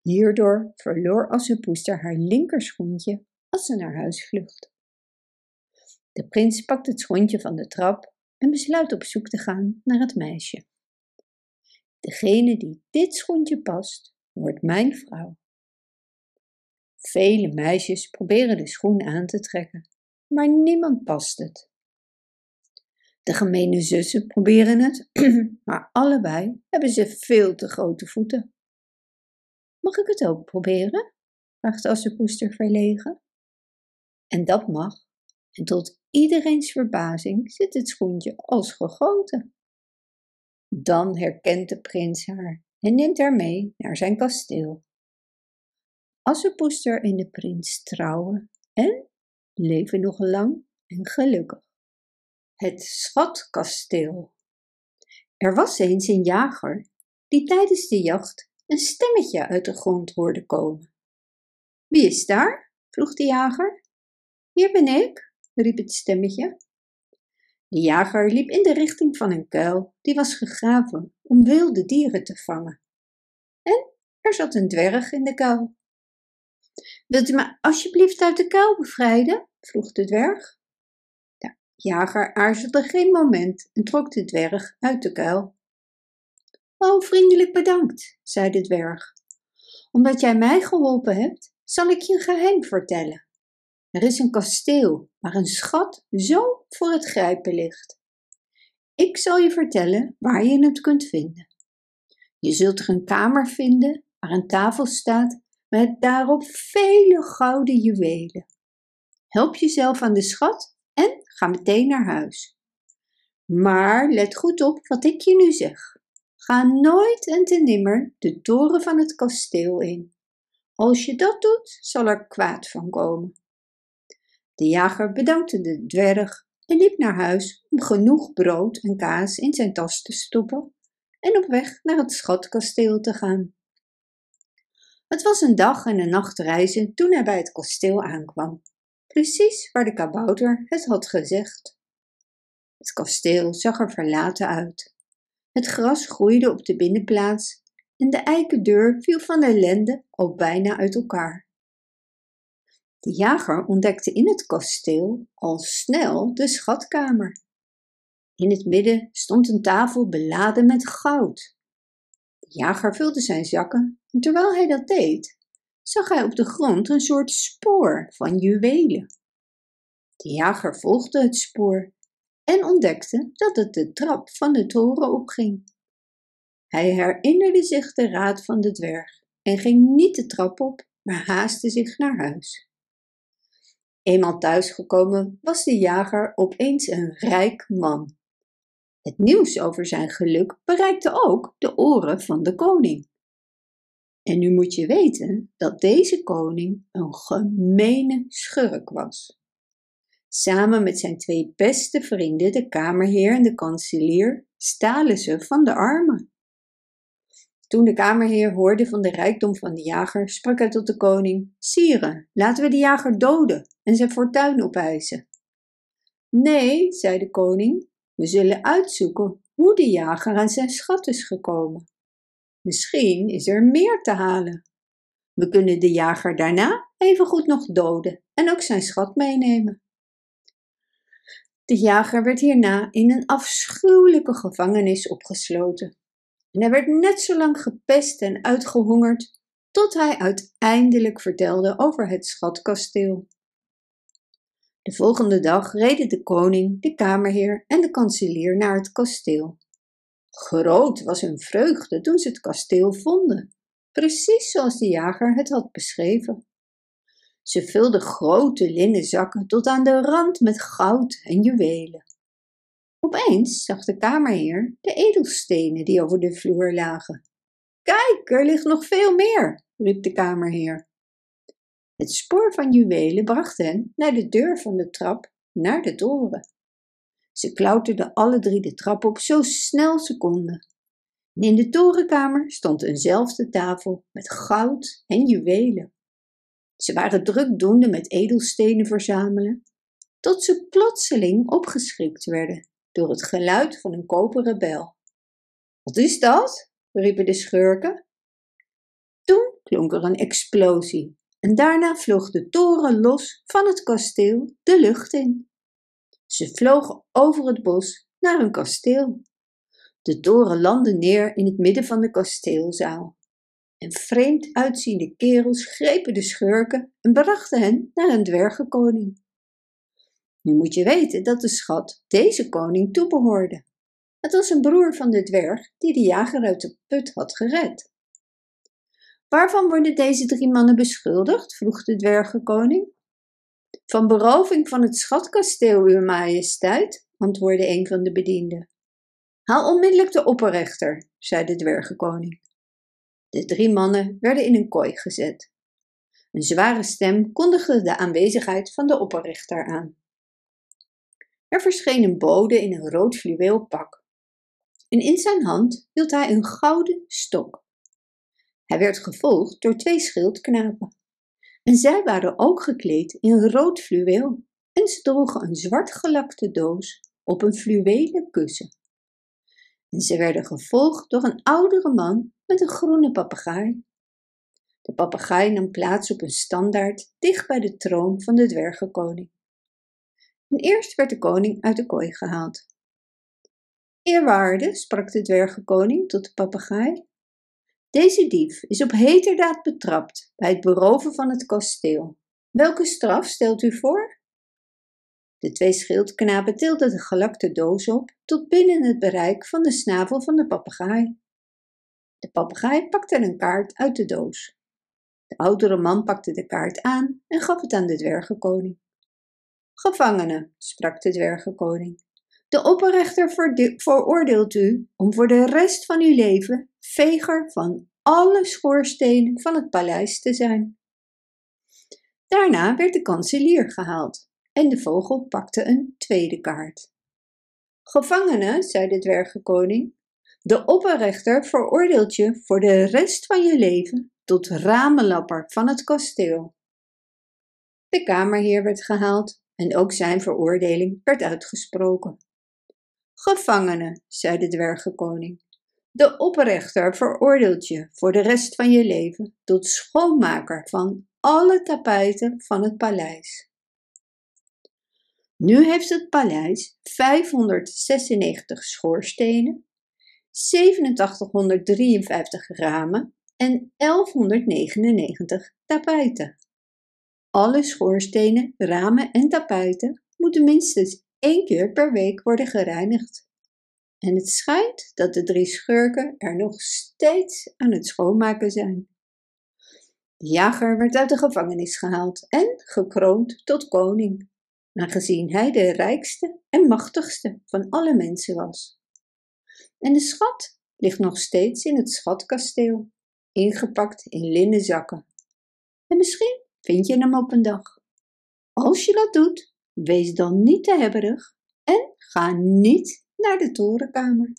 Hierdoor verloor Assepoester haar linkerschoentje als ze naar huis vlucht. De prins pakt het schoentje van de trap en besluit op zoek te gaan naar het meisje. Degene die dit schoentje past, wordt mijn vrouw. Vele meisjes proberen de schoen aan te trekken, maar niemand past het. De gemene zussen proberen het, maar allebei hebben ze veel te grote voeten. Mag ik het ook proberen? vraagt Assepoester verlegen. En dat mag, en tot iedereens verbazing zit het schoentje als gegoten. Dan herkent de prins haar en neemt haar mee naar zijn kasteel. Assepoester en de prins trouwen en leven nog lang en gelukkig. Het schatkasteel. Er was eens een jager die tijdens de jacht een stemmetje uit de grond hoorde komen. Wie is daar? vroeg de jager. Hier ben ik, riep het stemmetje. De jager liep in de richting van een kuil die was gegraven om wilde dieren te vangen. En er zat een dwerg in de kuil. Wilt u me alsjeblieft uit de kuil bevrijden? vroeg de dwerg. De jager aarzelde geen moment en trok de dwerg uit de kuil. Oh, vriendelijk bedankt, zei de dwerg. Omdat jij mij geholpen hebt, zal ik je een geheim vertellen. Er is een kasteel waar een schat zo voor het grijpen ligt. Ik zal je vertellen waar je het kunt vinden. Je zult er een kamer vinden waar een tafel staat met daarop vele gouden juwelen. Help jezelf aan de schat en ga meteen naar huis. Maar let goed op wat ik je nu zeg. Ga nooit en te nimmer de toren van het kasteel in. Als je dat doet, zal er kwaad van komen. De jager bedankte de dwerg en liep naar huis om genoeg brood en kaas in zijn tas te stoppen en op weg naar het schatkasteel te gaan. Het was een dag en een nacht reizen toen hij bij het kasteel aankwam, precies waar de kabouter het had gezegd. Het kasteel zag er verlaten uit. Het gras groeide op de binnenplaats en de eiken deur viel van ellende al bijna uit elkaar. De jager ontdekte in het kasteel al snel de schatkamer. In het midden stond een tafel beladen met goud. De jager vulde zijn zakken en terwijl hij dat deed, zag hij op de grond een soort spoor van juwelen. De jager volgde het spoor en ontdekte dat het de trap van de toren opging. Hij herinnerde zich de raad van de dwerg en ging niet de trap op, maar haastte zich naar huis. Eenmaal thuisgekomen was de jager opeens een rijk man. Het nieuws over zijn geluk bereikte ook de oren van de koning. En nu moet je weten dat deze koning een gemene schurk was. Samen met zijn twee beste vrienden, de kamerheer en de kanselier, stalen ze van de armen. Toen de kamerheer hoorde van de rijkdom van de jager, sprak hij tot de koning: Sire, laten we de jager doden en zijn fortuin opeisen. Nee, zei de koning, we zullen uitzoeken hoe de jager aan zijn schat is gekomen. Misschien is er meer te halen. We kunnen de jager daarna evengoed nog doden en ook zijn schat meenemen. De jager werd hierna in een afschuwelijke gevangenis opgesloten. En hij werd net zo lang gepest en uitgehongerd, tot hij uiteindelijk vertelde over het schatkasteel. De volgende dag reden de koning, de kamerheer en de kanselier naar het kasteel. Groot was hun vreugde toen ze het kasteel vonden, precies zoals de jager het had beschreven. Ze vulden grote linnen zakken tot aan de rand met goud en juwelen. Opeens zag de kamerheer de edelstenen die over de vloer lagen. Kijk, er ligt nog veel meer, riep de kamerheer. Het spoor van juwelen bracht hen naar de deur van de trap naar de toren. Ze klauterden alle drie de trap op zo snel ze konden. En in de torenkamer stond eenzelfde tafel met goud en juwelen. Ze waren drukdoende met edelstenen verzamelen, tot ze plotseling opgeschrikt werden door het geluid van een koperen bel. Wat is dat? riepen de schurken. Toen klonk er een explosie en daarna vloog de toren los van het kasteel de lucht in. Ze vlogen over het bos naar een kasteel. De toren landde neer in het midden van de kasteelzaal. En vreemd uitziende kerels grepen de schurken en brachten hen naar een dwergenkoning. Nu moet je weten dat de schat deze koning toebehoorde. Het was een broer van de dwerg die de jager uit de put had gered. Waarvan worden deze drie mannen beschuldigd? vroeg de dwergenkoning. Van beroving van het schatkasteel, uw majesteit, antwoordde een van de bedienden. Haal onmiddellijk de opperrechter, zei de dwergenkoning. De drie mannen werden in een kooi gezet. Een zware stem kondigde de aanwezigheid van de opperrechter aan. Er verscheen een bode in een rood fluweel pak. En in zijn hand hield hij een gouden stok. Hij werd gevolgd door twee schildknapen. En zij waren ook gekleed in rood fluweel en ze droegen een zwart gelakte doos op een fluwelen kussen. En ze werden gevolgd door een oudere man met een groene papegaai. De papegaai nam plaats op een standaard dicht bij de troon van de dwergenkoning. En eerst werd de koning uit de kooi gehaald. Eerwaarde, sprak de dwergenkoning tot de papegaai, deze dief is op heterdaad betrapt bij het beroven van het kasteel. Welke straf stelt u voor? De twee schildknapen tilden de gelakte doos op tot binnen het bereik van de snavel van de papegaai. De papegaai pakte een kaart uit de doos. De oudere man pakte de kaart aan en gaf het aan de dwergenkoning. Gevangene, sprak de dwergenkoning, de opperrechter veroordeelt u om voor de rest van uw leven veger van alle schoorstenen van het paleis te zijn. Daarna werd de kanselier gehaald en de vogel pakte een tweede kaart. Gevangene, zei de dwergenkoning, de opperrechter veroordeelt je voor de rest van je leven tot ramenlapper van het kasteel. De kamerheer werd gehaald en ook zijn veroordeling werd uitgesproken. Gevangene, zei de dwergenkoning, de oprechter veroordeelt je voor de rest van je leven tot schoonmaker van alle tapijten van het paleis. Nu heeft het paleis 596 schoorstenen, 8753 ramen en 1199 tapijten. Alle schoorstenen, ramen en tapijten moeten minstens één keer per week worden gereinigd. En het schijnt dat de drie schurken er nog steeds aan het schoonmaken zijn. De jager werd uit de gevangenis gehaald en gekroond tot koning, aangezien hij de rijkste en machtigste van alle mensen was. En de schat ligt nog steeds in het schatkasteel, ingepakt in linnen zakken. En misschien vind je hem op een dag. Als je dat doet, wees dan niet te hebberig en ga niet naar de torenkamer.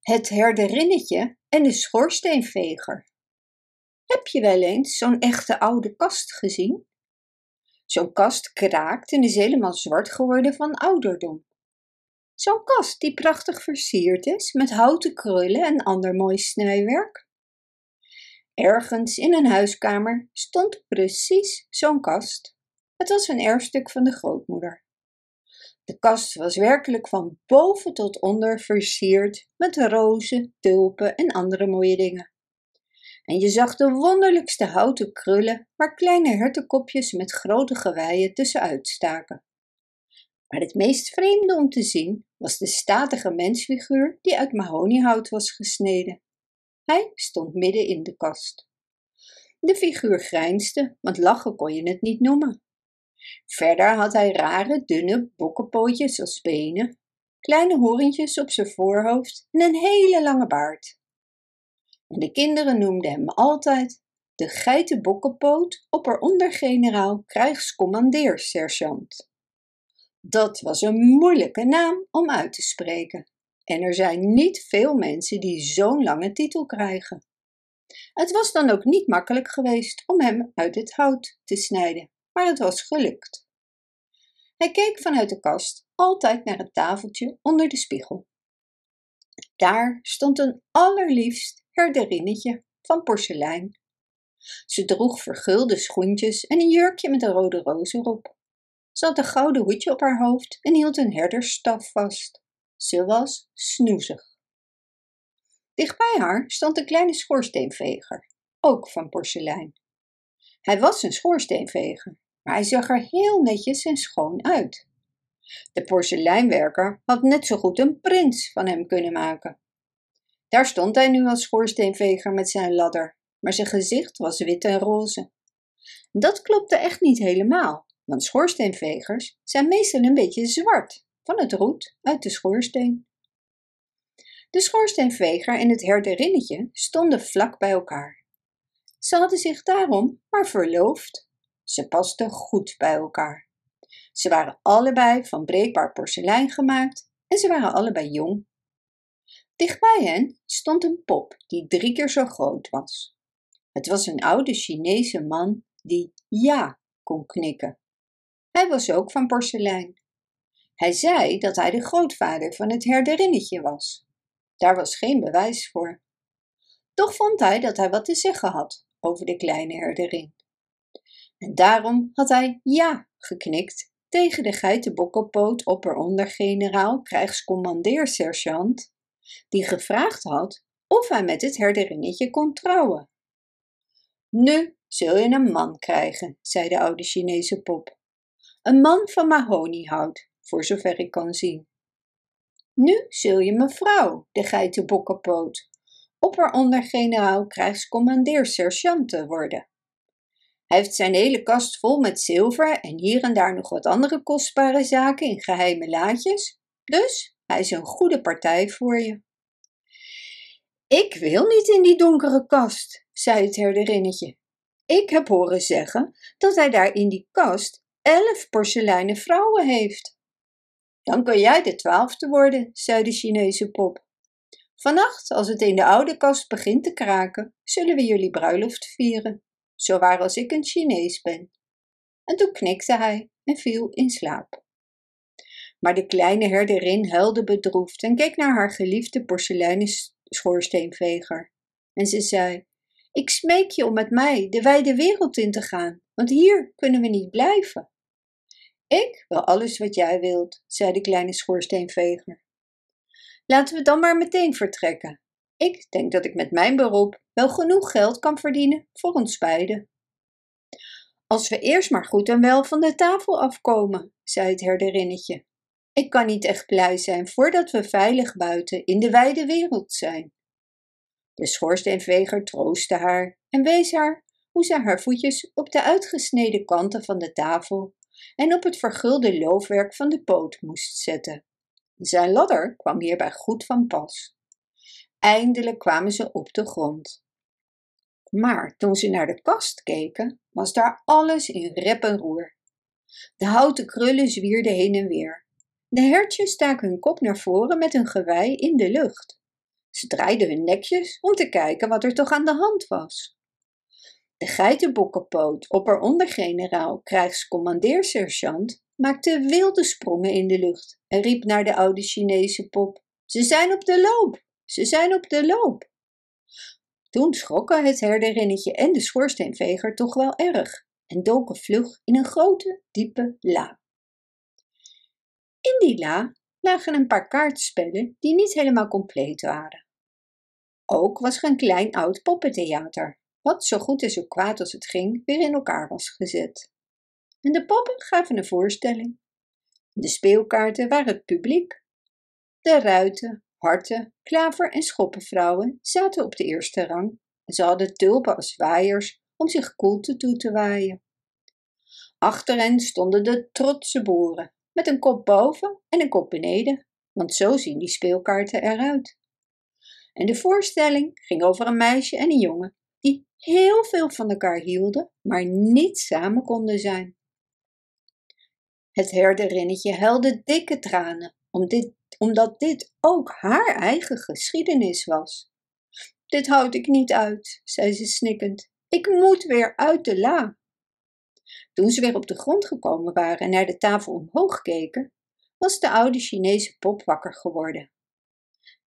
Het herderinnetje en de schoorsteenveger. Heb je wel eens zo'n echte oude kast gezien? Zo'n kast kraakt en is helemaal zwart geworden van ouderdom. Zo'n kast die prachtig versierd is met houten krullen en ander mooi snijwerk. Ergens in een huiskamer stond precies zo'n kast. Het was een erfstuk van de grootmoeder. De kast was werkelijk van boven tot onder versierd met rozen, tulpen en andere mooie dingen. En je zag de wonderlijkste houten krullen waar kleine hertenkopjes met grote geweien tussenuit staken. Maar het meest vreemde om te zien was de statige mensfiguur die uit mahoniehout was gesneden. Hij stond midden in de kast. De figuur grijnsde, want lachen kon je het niet noemen. Verder had hij rare, dunne bokkenpootjes als benen, kleine horentjes op zijn voorhoofd en een hele lange baard. En de kinderen noemden hem altijd de geitenbokkenpoot opperondergeneraal krijgscommandeersergeant. Dat was een moeilijke naam om uit te spreken. En er zijn niet veel mensen die zo'n lange titel krijgen. Het was dan ook niet makkelijk geweest om hem uit het hout te snijden maar het was gelukt. Hij keek vanuit de kast altijd naar het tafeltje onder de spiegel. Daar stond een allerliefst herderinnetje van porselein. Ze droeg vergulde schoentjes en een jurkje met een rode roos erop. Ze had een gouden hoedje op haar hoofd en hield een herdersstaf vast. Ze was snoezig. Dicht bij haar stond een kleine schoorsteenveger, ook van porselein. Hij was een schoorsteenveger, maar hij zag er heel netjes en schoon uit. De porseleinwerker had net zo goed een prins van hem kunnen maken. Daar stond hij nu als schoorsteenveger met zijn ladder, maar zijn gezicht was wit en roze. Dat klopte echt niet helemaal, want schoorsteenvegers zijn meestal een beetje zwart van het roet uit de schoorsteen. De schoorsteenveger en het herderinnetje stonden vlak bij elkaar. Ze hadden zich daarom maar verloofd. Ze pasten goed bij elkaar. Ze waren allebei van breekbaar porselein gemaakt en ze waren allebei jong. Dichtbij hen stond een pop die drie keer zo groot was. Het was een oude Chinese man die ja kon knikken. Hij was ook van porselein. Hij zei dat hij de grootvader van het herderinnetje was. Daar was geen bewijs voor. Toch vond hij dat hij wat te zeggen had over de kleine herderin. En daarom had hij ja geknikt tegen de geitenbokkelpoot opperonder-generaal krijgscommandeer-sergeant, die gevraagd had of hij met het herderinnetje kon trouwen. Nu zul je een man krijgen, zei de oude Chinese pop. Een man van mahoniehout, voor zover ik kan zien. Nu zul je mevrouw, de geitenbokkenpoot, opperonder-generaal krijgscommandeer-sergeant worden. Hij heeft zijn hele kast vol met zilver en hier en daar nog wat andere kostbare zaken in geheime laadjes, dus hij is een goede partij voor je. Ik wil niet in die donkere kast, zei het herderinnetje. Ik heb horen zeggen dat hij daar in die kast elf porseleinen vrouwen heeft. Dan kun jij de twaalfde worden, zei de Chinese pop. Vannacht, als het in de oude kast begint te kraken, zullen we jullie bruiloft vieren, zo waar als ik een Chinees ben. En toen knikte hij en viel in slaap. Maar de kleine herderin huilde bedroefd en keek naar haar geliefde porseleinen schoorsteenveger. En ze zei: Ik smeek je om met mij de wijde wereld in te gaan, want hier kunnen we niet blijven. Ik wil alles wat jij wilt, zei de kleine schoorsteenveger. Laten we dan maar meteen vertrekken. Ik denk dat ik met mijn beroep wel genoeg geld kan verdienen voor ons beiden. Als we eerst maar goed en wel van de tafel afkomen, zei het herderinnetje. Ik kan niet echt blij zijn voordat we veilig buiten in de wijde wereld zijn. De schoorsteenveger troostte haar en wees haar hoe zij haar voetjes op de uitgesneden kanten van de tafel en op het vergulde loofwerk van de poot moest zetten. Zijn ladder kwam hierbij goed van pas. Eindelijk kwamen ze op de grond. Maar toen ze naar de kast keken, was daar alles in rep en roer. De houten krullen zwierden heen en weer. De hertjes staken hun kop naar voren met een gewei in de lucht. Ze draaiden hun nekjes om te kijken wat er toch aan de hand was. De geitenbokkenpoot, opperonder-generaal, krijgscommandeersergeant, maakte wilde sprongen in de lucht en riep naar de oude Chinese pop: Ze zijn op de loop! Ze zijn op de loop! Toen schrokken het herderinnetje en de schoorsteenveger toch wel erg en doken vlug in een grote, diepe la. In die la lagen een paar kaartspellen die niet helemaal compleet waren. Ook was er een klein oud poppentheater wat zo goed en zo kwaad als het ging weer in elkaar was gezet. En de poppen gaven een voorstelling. De speelkaarten waren het publiek. De ruiten, harten, klaver en schoppenvrouwen zaten op de eerste rang en ze hadden tulpen als waaiers om zich koelte toe te waaien. Achter hen stonden de trotse boeren met een kop boven en een kop beneden, want zo zien die speelkaarten eruit. En de voorstelling ging over een meisje en een jongen die heel veel van elkaar hielden, maar niet samen konden zijn. Het herderinnetje huilde dikke tranen, omdat dit ook haar eigen geschiedenis was. Dit houd ik niet uit, zei ze snikkend. Ik moet weer uit de la. Toen ze weer op de grond gekomen waren en naar de tafel omhoog keken, was de oude Chinese pop wakker geworden.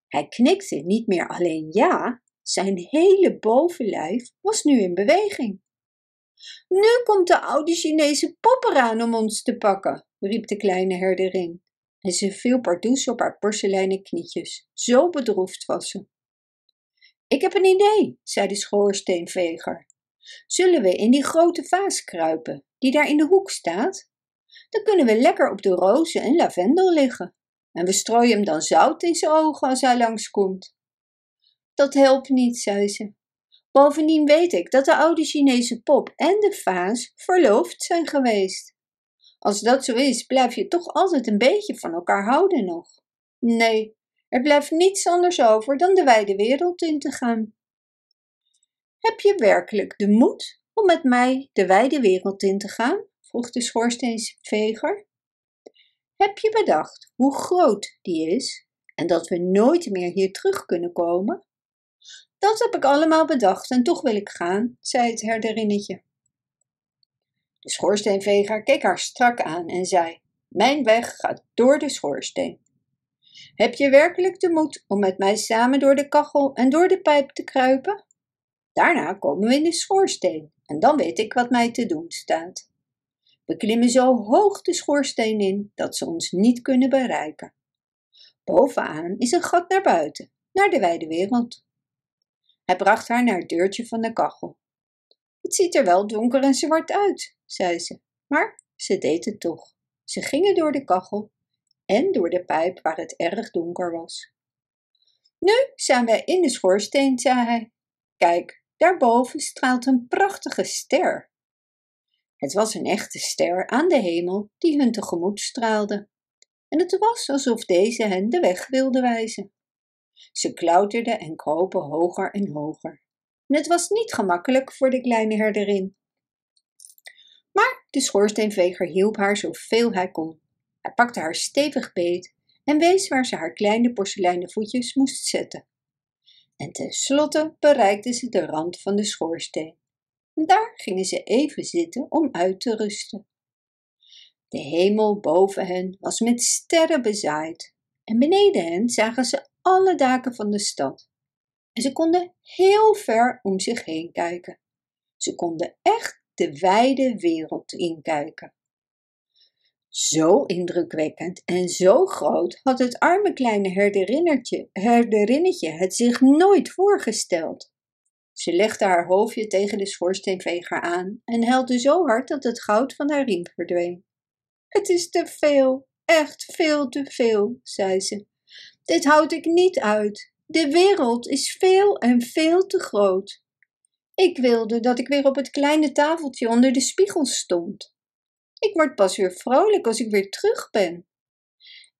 Hij knikte niet meer alleen ja, zijn hele bovenlijf was nu in beweging. Nu komt de oude Chinese pop eraan om ons te pakken, riep de kleine herderin. En ze viel pardoes op haar porseleinen knietjes. Zo bedroefd was ze. Ik heb een idee, zei de schoorsteenveger. Zullen we in die grote vaas kruipen, die daar in de hoek staat? Dan kunnen we lekker op de rozen en lavendel liggen. En we strooien hem dan zout in zijn ogen als hij langskomt. Dat helpt niet, zei ze. Bovendien weet ik dat de oude Chinese pop en de vaas verloofd zijn geweest. Als dat zo is, blijf je toch altijd een beetje van elkaar houden nog. Nee, er blijft niets anders over dan de wijde wereld in te gaan. Heb je werkelijk de moed om met mij de wijde wereld in te gaan? vroeg de schoorsteenveger. Heb je bedacht hoe groot die is en dat we nooit meer hier terug kunnen komen? Dat heb ik allemaal bedacht en toch wil ik gaan, zei het herderinnetje. De schoorsteenveger keek haar strak aan en zei: Mijn weg gaat door de schoorsteen. Heb je werkelijk de moed om met mij samen door de kachel en door de pijp te kruipen? Daarna komen we in de schoorsteen en dan weet ik wat mij te doen staat. We klimmen zo hoog de schoorsteen in dat ze ons niet kunnen bereiken. Bovenaan is een gat naar buiten, naar de wijde wereld. Hij bracht haar naar het deurtje van de kachel. Het ziet er wel donker en zwart uit, zei ze, maar ze deed het toch. Ze gingen door de kachel en door de pijp waar het erg donker was. Nu zijn wij in de schoorsteen, zei hij. Kijk, daarboven straalt een prachtige ster. Het was een echte ster aan de hemel die hun tegemoet straalde. En het was alsof deze hen de weg wilde wijzen. Ze klauterden en kropen hoger en hoger. En het was niet gemakkelijk voor de kleine herderin. Maar de schoorsteenveger hielp haar zoveel hij kon. Hij pakte haar stevig beet en wees waar ze haar kleine porseleinen voetjes moest zetten. En tenslotte bereikte ze de rand van de schoorsteen. En daar gingen ze even zitten om uit te rusten. De hemel boven hen was met sterren bezaaid en beneden hen zagen ze alle daken van de stad. En ze konden heel ver om zich heen kijken. Ze konden echt de wijde wereld inkijken. Zo indrukwekkend en zo groot had het arme kleine herderinnetje het zich nooit voorgesteld. Ze legde haar hoofdje tegen de schoorsteenveger aan en huilde zo hard dat het goud van haar riem verdween. Het is te veel, echt veel te veel, zei ze. Dit houd ik niet uit. De wereld is veel en veel te groot. Ik wilde dat ik weer op het kleine tafeltje onder de spiegel stond. Ik word pas weer vrolijk als ik weer terug ben.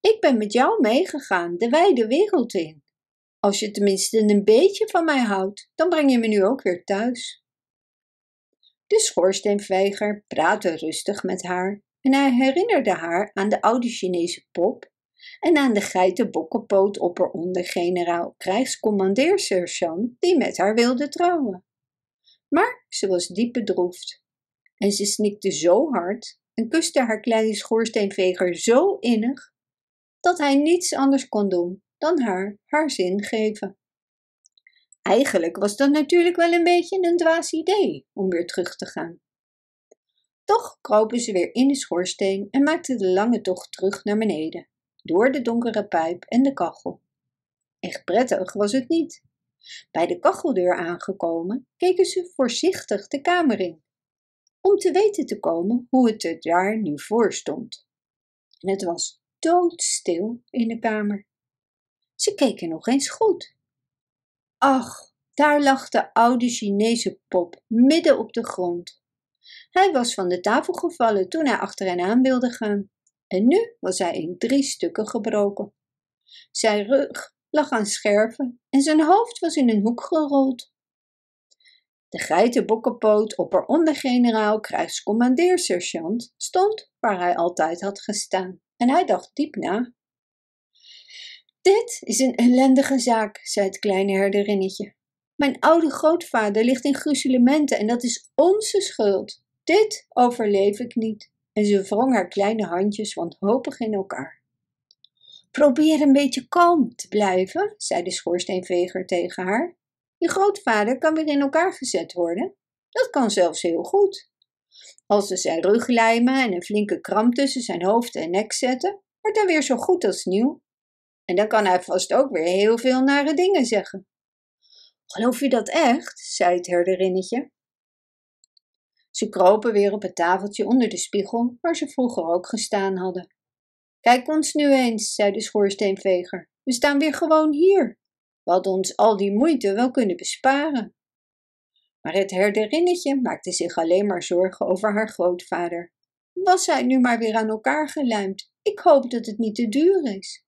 Ik ben met jou meegegaan, de wijde wereld in. Als je tenminste een beetje van mij houdt, dan breng je me nu ook weer thuis. De schoorsteenveger praatte rustig met haar en hij herinnerde haar aan de oude Chinese pop en aan de geitenbokkenpoot opperonder-generaal krijgscommandeersergeant die met haar wilde trouwen. Maar ze was diep bedroefd en ze snikte zo hard en kuste haar kleine schoorsteenveger zo innig dat hij niets anders kon doen dan haar haar zin geven. Eigenlijk was dat natuurlijk wel een beetje een dwaas idee om weer terug te gaan. Toch kropen ze weer in de schoorsteen en maakten de lange tocht terug naar beneden, door de donkere pijp en de kachel. Echt prettig was het niet. Bij de kacheldeur aangekomen, keken ze voorzichtig de kamer in, om te weten te komen hoe het er daar nu voor stond. En het was doodstil in de kamer. Ze keken nog eens goed. Ach, daar lag de oude Chinese pop midden op de grond. Hij was van de tafel gevallen toen hij achter hen aan wilde gaan. En nu was hij in drie stukken gebroken. Zijn rug lag aan scherven en zijn hoofd was in een hoek gerold. De geitenbokkenpoot opperondergeneraal krijgscommandeersergeant stond waar hij altijd had gestaan en hij dacht diep na. Dit is een ellendige zaak, zei het kleine herderinnetje. Mijn oude grootvader ligt in gruzelementen en dat is onze schuld. Dit overleef ik niet. En ze wrong haar kleine handjes wanhopig in elkaar. Probeer een beetje kalm te blijven, zei de schoorsteenveger tegen haar. Je grootvader kan weer in elkaar gezet worden. Dat kan zelfs heel goed. Als ze zijn rug lijmen en een flinke kram tussen zijn hoofd en nek zetten, wordt hij weer zo goed als nieuw. En dan kan hij vast ook weer heel veel nare dingen zeggen. Geloof je dat echt? zei het herderinnetje. Ze kropen weer op het tafeltje onder de spiegel waar ze vroeger ook gestaan hadden. Kijk ons nu eens, zei de schoorsteenveger. We staan weer gewoon hier. We hadden ons al die moeite wel kunnen besparen. Maar het herderinnetje maakte zich alleen maar zorgen over haar grootvader. Was hij nu maar weer aan elkaar gelijmd? Ik hoop dat het niet te duur is.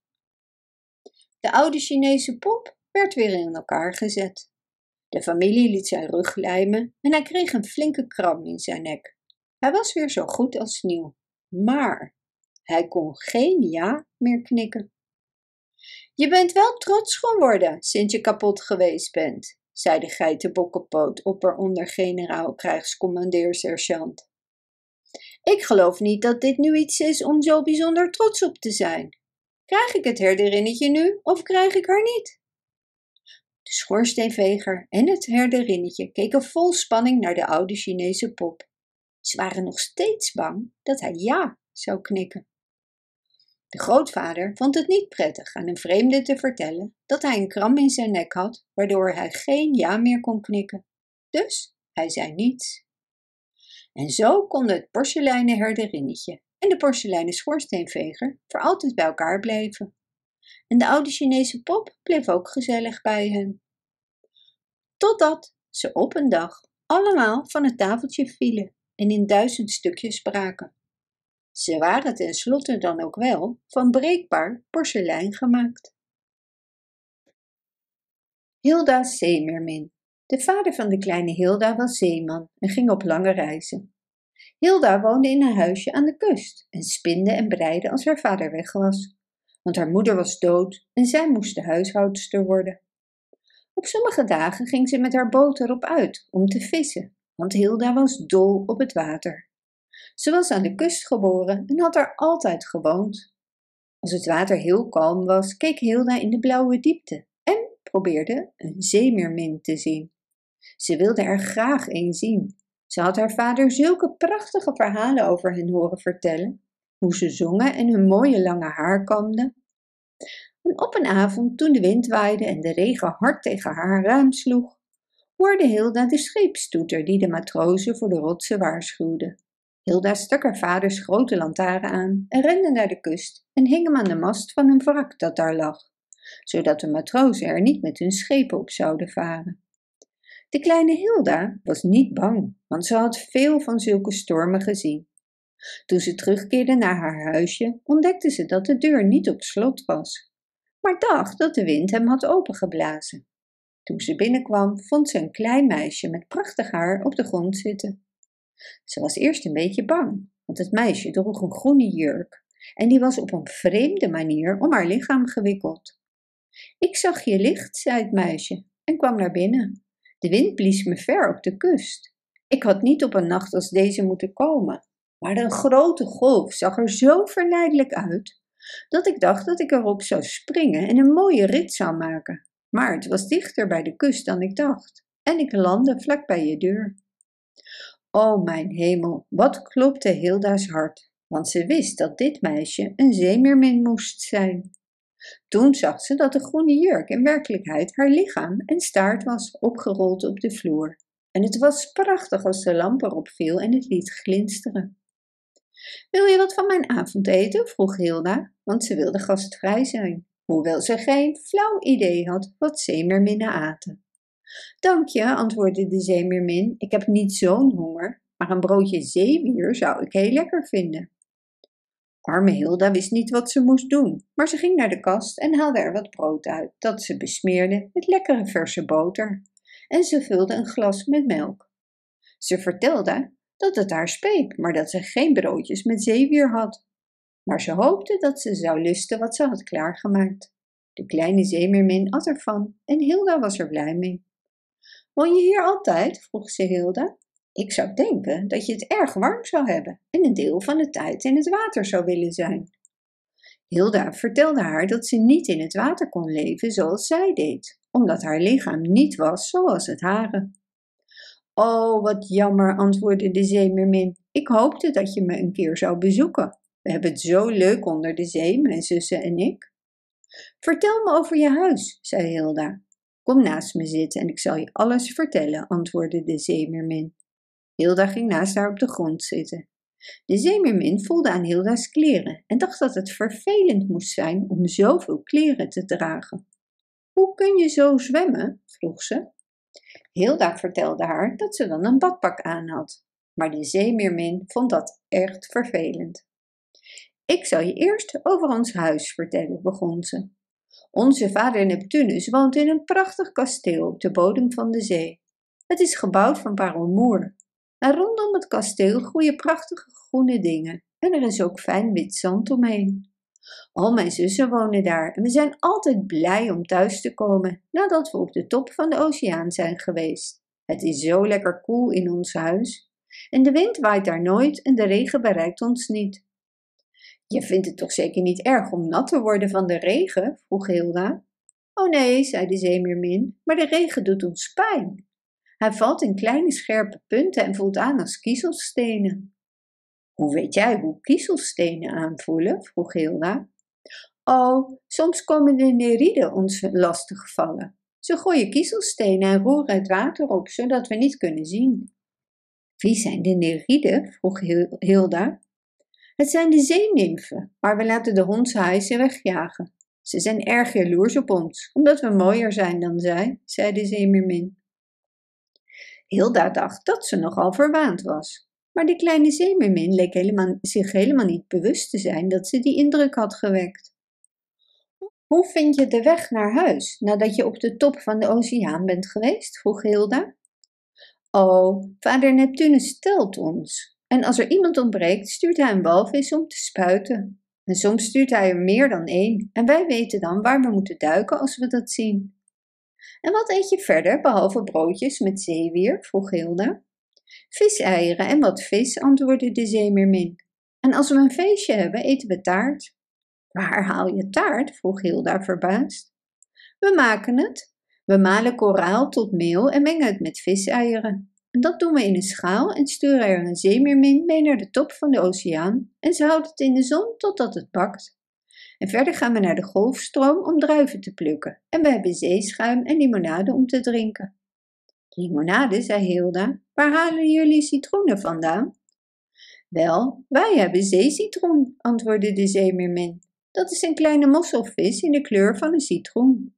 De oude Chinese pop werd weer in elkaar gezet. De familie liet zijn rug lijmen en hij kreeg een flinke kram in zijn nek. Hij was weer zo goed als nieuw, maar hij kon geen ja meer knikken. Je bent wel trots geworden sinds je kapot geweest bent, zei de geitenbokkenpoot opperonder-generaal krijgscommandeer-sergeant. Ik geloof niet dat dit nu iets is om zo bijzonder trots op te zijn. Krijg ik het herderinnetje nu of krijg ik haar niet? De schoorsteenveger en het herderinnetje keken vol spanning naar de oude Chinese pop. Ze waren nog steeds bang dat hij ja zou knikken. De grootvader vond het niet prettig aan een vreemde te vertellen dat hij een kram in zijn nek had, waardoor hij geen ja meer kon knikken. Dus hij zei niets. En zo konden het porseleinen herderinnetje en de porseleinen schoorsteenveger voor altijd bij elkaar blijven. En de oude Chinese pop bleef ook gezellig bij hen. Totdat ze op een dag allemaal van het tafeltje vielen en in duizend stukjes braken. Ze waren tenslotte dan ook wel van breekbaar porselein gemaakt. Hilda Zeemermin. De vader van de kleine Hilda was zeeman en ging op lange reizen. Hilda woonde in een huisje aan de kust en spinde en breide als haar vader weg was, want haar moeder was dood en zij moest de huishoudster worden. Op sommige dagen ging ze met haar boot erop uit om te vissen, want Hilda was dol op het water. Ze was aan de kust geboren en had er altijd gewoond. Als het water heel kalm was, keek Hilda in de blauwe diepte en probeerde een zeemeermin te zien. Ze wilde er graag een zien. Ze had haar vader zulke prachtige verhalen over hen horen vertellen, hoe ze zongen en hun mooie lange haar kamden. En op een avond, toen de wind waaide en de regen hard tegen haar raam sloeg, hoorde Hilda de scheepstoeter die de matrozen voor de rotsen waarschuwde. Hilda stak haar vaders grote lantaarn aan en rende naar de kust en hing hem aan de mast van een wrak dat daar lag, zodat de matrozen er niet met hun schepen op zouden varen. De kleine Hilda was niet bang, want ze had veel van zulke stormen gezien. Toen ze terugkeerde naar haar huisje, ontdekte ze dat de deur niet op slot was, maar dacht dat de wind hem had opengeblazen. Toen ze binnenkwam, vond ze een klein meisje met prachtig haar op de grond zitten. Ze was eerst een beetje bang, want het meisje droeg een groene jurk en die was op een vreemde manier om haar lichaam gewikkeld. Ik zag je licht, zei het meisje en kwam naar binnen. De wind blies me ver op de kust. Ik had niet op een nacht als deze moeten komen, maar een grote golf zag er zo verleidelijk uit dat ik dacht dat ik erop zou springen en een mooie rit zou maken. Maar het was dichter bij de kust dan ik dacht en ik landde vlak bij je deur. O mijn hemel, wat klopte Hilda's hart, want ze wist dat dit meisje een zeemeermin moest zijn. Toen zag ze dat de groene jurk in werkelijkheid haar lichaam en staart was opgerold op de vloer. En het was prachtig als de lamp erop viel en het liet glinsteren. Wil je wat van mijn avondeten? vroeg Hilda, want ze wilde gastvrij zijn, hoewel ze geen flauw idee had wat zeemerminnen aten. Dank je, antwoordde de zeemeermin, ik heb niet zo'n honger, maar een broodje zeewier zou ik heel lekker vinden. Arme Hilda wist niet wat ze moest doen, maar ze ging naar de kast en haalde er wat brood uit, dat ze besmeerde met lekkere verse boter. En ze vulde een glas met melk. Ze vertelde dat het haar speet, maar dat ze geen broodjes met zeewier had. Maar ze hoopte dat ze zou lusten wat ze had klaargemaakt. De kleine zeemeermin at ervan en Hilda was er blij mee. Woon je hier altijd? vroeg ze Hilda. Ik zou denken dat je het erg warm zou hebben en een deel van de tijd in het water zou willen zijn. Hilda vertelde haar dat ze niet in het water kon leven zoals zij deed, omdat haar lichaam niet was zoals het hare. Oh, wat jammer, antwoordde de zeemermin. Ik hoopte dat je me een keer zou bezoeken. We hebben het zo leuk onder de zee, mijn zussen en ik. Vertel me over je huis, zei Hilda. Kom naast me zitten en ik zal je alles vertellen, antwoordde de zeemermin. Hilda ging naast haar op de grond zitten. De zeemermin voelde aan Hilda's kleren en dacht dat het vervelend moest zijn om zoveel kleren te dragen. Hoe kun je zo zwemmen? vroeg ze. Hilda vertelde haar dat ze dan een badpak aan had, maar de zeemeermin vond dat echt vervelend. Ik zal je eerst over ons huis vertellen, begon ze. Onze vader Neptunus woont in een prachtig kasteel op de bodem van de zee. Het is gebouwd van parelmoer. En rondom het kasteel groeien prachtige groene dingen en er is ook fijn wit zand omheen. Al mijn zussen wonen daar en we zijn altijd blij om thuis te komen nadat we op de top van de oceaan zijn geweest. Het is zo lekker koel in ons huis. En de wind waait daar nooit en de regen bereikt ons niet. Je vindt het toch zeker niet erg om nat te worden van de regen? vroeg Hilda. Oh nee, zei de zeemeermin, maar de regen doet ons pijn. Hij valt in kleine scherpe punten en voelt aan als kiezelstenen. Hoe weet jij hoe kiezelstenen aanvoelen? vroeg Hilda. Oh, soms komen de neriden ons lastig vallen. Ze gooien kiezelstenen en roeren het water op, zodat we niet kunnen zien. Wie zijn de neriden? vroeg Hilda. Het zijn de zeenimfen, maar we laten de hondshaaien wegjagen. Ze zijn erg jaloers op ons, omdat we mooier zijn dan zij, zei de zeemermin. Hilda dacht dat ze nogal verwaand was. Maar de kleine zeemermin leek helemaal, zich helemaal niet bewust te zijn dat ze die indruk had gewekt. Hoe vind je de weg naar huis nadat je op de top van de oceaan bent geweest? vroeg Hilda. Oh, vader Neptunus stelt ons. En als er iemand ontbreekt, stuurt hij een walvis om te spuiten. En soms stuurt hij er meer dan één. En wij weten dan waar we moeten duiken als we dat zien. En wat eet je verder, behalve broodjes met zeewier? vroeg Hilda. Viseieren en wat vis, antwoordde de zeemeermin. En als we een feestje hebben, eten we taart. Waar haal je taart? vroeg Hilda verbaasd. We maken het. We malen koraal tot meel en mengen het met viseieren. En dat doen we in een schaal en sturen er een zeemeermin mee naar de top van de oceaan en ze houdt het in de zon totdat het bakt. En verder gaan we naar de golfstroom om druiven te plukken. En we hebben zeeschuim en limonade om te drinken. Limonade, zei Hilda. Waar halen jullie citroenen vandaan? Wel, wij hebben zeecitroen, antwoordde de zeemeermin. Dat is een kleine mosselvis in de kleur van een citroen.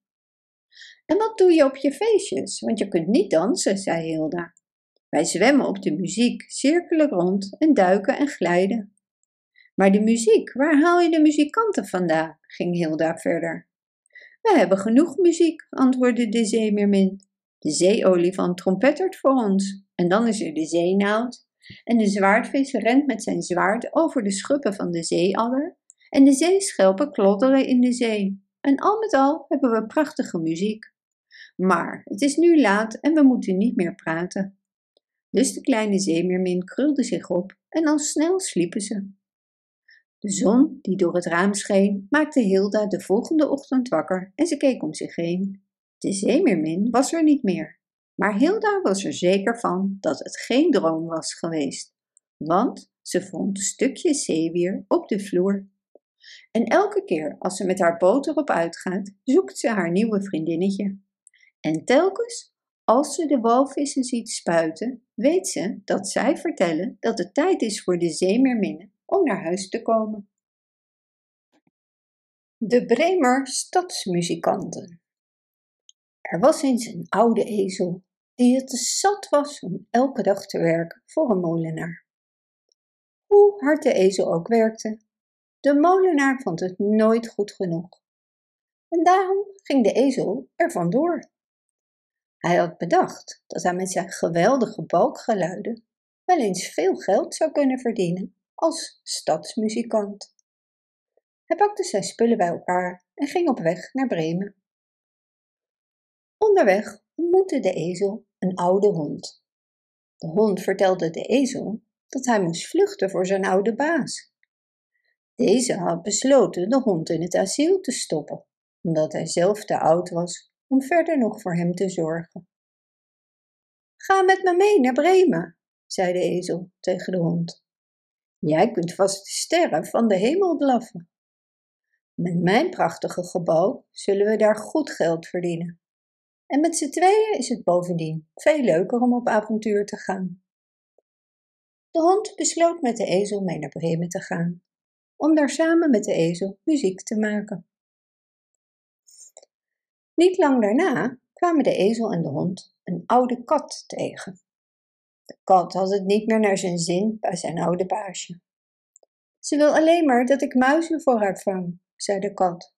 En wat doe je op je feestjes? Want je kunt niet dansen, zei Hilda. Wij zwemmen op de muziek, cirkelen rond en duiken en glijden. Maar de muziek, waar haal je de muzikanten vandaan? ging Hilda verder. We hebben genoeg muziek, antwoordde de zeemeermin. De zeeolifant trompettert voor ons. En dan is er de zeenaald. En de zwaardvis rent met zijn zwaard over de schuppen van de zeeadder. En de zeeschelpen klodderen in de zee. En al met al hebben we prachtige muziek. Maar het is nu laat en we moeten niet meer praten. Dus de kleine zeemeermin krulde zich op en al snel sliepen ze. De zon die door het raam scheen, maakte Hilda de volgende ochtend wakker en ze keek om zich heen. De zeemeermin was er niet meer, maar Hilda was er zeker van dat het geen droom was geweest, want ze vond stukjes zeewier op de vloer. En elke keer als ze met haar boot erop uitgaat, zoekt ze haar nieuwe vriendinnetje. En telkens als ze de walvissen ziet spuiten, weet ze dat zij vertellen dat het tijd is voor de zeemeerminnen om naar huis te komen. De Bremer stadsmuzikanten. Er was eens een oude ezel die het te zat was om elke dag te werken voor een molenaar. Hoe hard de ezel ook werkte, de molenaar vond het nooit goed genoeg. En daarom ging de ezel er vandoor. Hij had bedacht dat hij met zijn geweldige balkgeluiden wel eens veel geld zou kunnen verdienen als stadsmuzikant. Hij pakte zijn spullen bij elkaar en ging op weg naar Bremen. Onderweg ontmoette de ezel een oude hond. De hond vertelde de ezel dat hij moest vluchten voor zijn oude baas. Deze had besloten de hond in het asiel te stoppen, omdat hij zelf te oud was om verder nog voor hem te zorgen. Ga met me mee naar Bremen, zei de ezel tegen de hond. Jij kunt vast de sterren van de hemel blaffen. Met mijn prachtige gebouw zullen we daar goed geld verdienen. En met z'n tweeën is het bovendien veel leuker om op avontuur te gaan. De hond besloot met de ezel mee naar Bremen te gaan, om daar samen met de ezel muziek te maken. Niet lang daarna kwamen de ezel en de hond een oude kat tegen. De kat had het niet meer naar zijn zin bij zijn oude baasje. Ze wil alleen maar dat ik muizen voor haar vang, zei de kat.